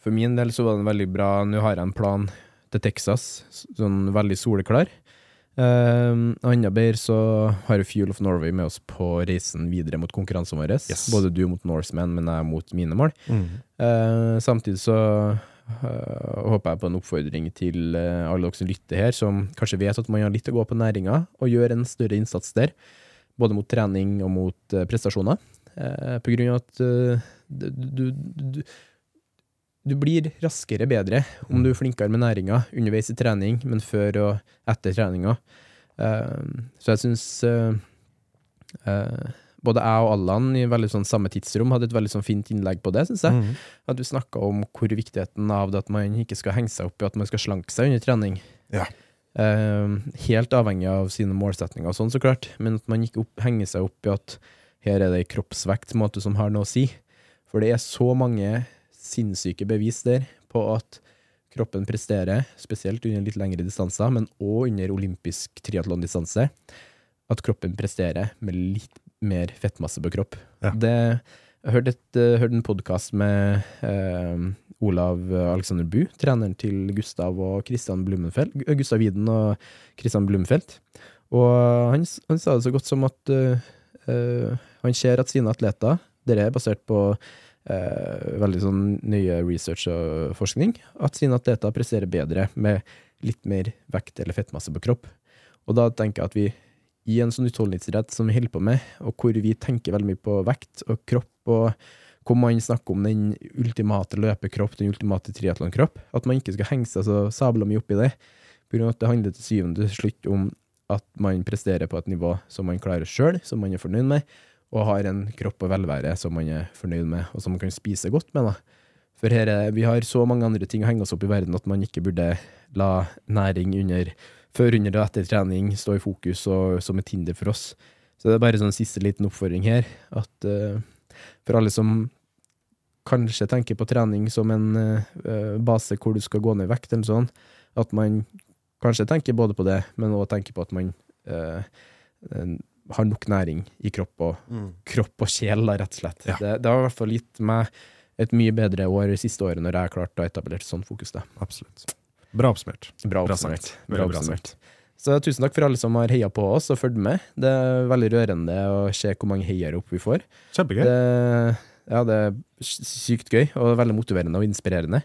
for min del så var den veldig bra. Nå har jeg en plan til Texas, sånn veldig soleklar. Uh, Enda bedre så har Fuel of Norway med oss på reisen videre mot konkurransen vår. Yes. Både du mot Norseman, men jeg mot mine mål. Mm. Uh, samtidig så uh, håper jeg på en oppfordring til uh, alle dere som lytter her, som kanskje vet at man har litt å gå på næringa, og gjør en større innsats der. Både mot trening og mot eh, prestasjoner. På grunn av at du, du, du, du blir raskere bedre om du er flinkere med næringa underveis i trening, men før og etter treninga. Uh, så jeg syns uh, uh, både jeg og Allan i veldig sånn samme tidsrom hadde et veldig sånn fint innlegg på det, syns jeg. Mm. At du snakka om hvor viktigheten av det at man ikke skal henge seg opp i at man skal slanke seg under trening. Ja. Eh, helt avhengig av sine målsetninger og sånn, så klart, men at man ikke opp, henger seg opp i at her er det kroppsvekt måte, som har noe å si. For det er så mange sinnssyke bevis der på at kroppen presterer, spesielt under litt lengre distanser, men òg under olympisk triatlondistanse, at kroppen presterer med litt mer fettmasse på kropp. Ja. Det, jeg hørte, et, eh, hørte en podkast med eh, Olav Alexander Bu, treneren til Gustav og Christian Blumenfeld, Gustav Widen og Christian Blumfeldt. Og han, han sa det så godt som at uh, uh, han ser at sine atleter, dette er basert på eh, veldig sånn nye research og forskning, at sine atleter presterer bedre med litt mer vekt eller fettmasse på kropp. Og da tenker jeg at vi i en sånn utholdenhetsidrett som vi holder på med, og hvor vi tenker veldig mye på vekt og kropp, og hvor man snakker om den ultimate løpekropp, den ultimate triatlonkropp, at man ikke skal henge seg så sabla mye opp i det. På grunn av at det handler til syvende og slutt om at man presterer på et nivå som man klarer sjøl, som man er fornøyd med, og har en kropp og velvære som man er fornøyd med, og som man kan spise godt med. da. For her er, vi har så mange andre ting å henge oss opp i verden at man ikke burde la næring under, før, under og etter trening stå i fokus og som et hinder for oss. Så det er bare sånn siste liten oppfordring her, at uh, for alle som kanskje tenker på trening som en uh, base hvor du skal gå ned i vekt, eller sånn, at man kanskje tenker både på det, men også tenker på at man eh, har nok næring i kropp og, kropp og sjel, da, rett og slett. Ja. Det, det har i hvert fall gitt meg et mye bedre år siste året når jeg har klart å etablere sånn fokus. Da. Absolutt. Bra oppsummert. Bra oppsummert. Bra oppsummert. Så tusen takk for alle som har heia på oss og fulgt med. Det er veldig rørende å se hvor mange heiarop vi får. Kjempegøy. Det, Ja, det er sykt gøy og veldig motiverende og inspirerende.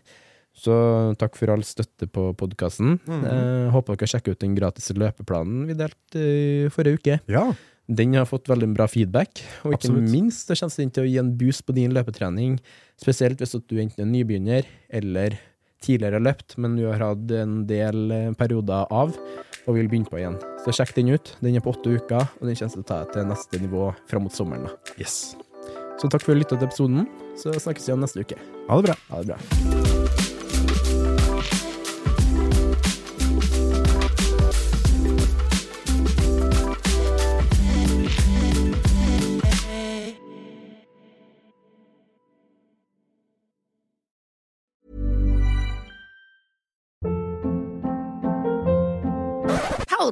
Så takk for all støtte på podkasten. Mhm. eh, håper dere sjekker ut den gratis løpeplanen vi delte i forrige uke. Ja. Den har fått veldig bra feedback, og ikke Absolutt. minst det kommer den til å gi en boost på din løpetrening, spesielt hvis du enten er nybegynner eller tidligere har løpt, men du har hatt en del eh, perioder av og vil begynne på igjen. Så sjekk den ut. Den er på åtte uker, og den kommer til å ta deg til neste nivå fram mot sommeren. da. Yes. Så takk for at du lytta til episoden. Så snakkes vi igjen neste uke. Ha det bra. Ha det bra.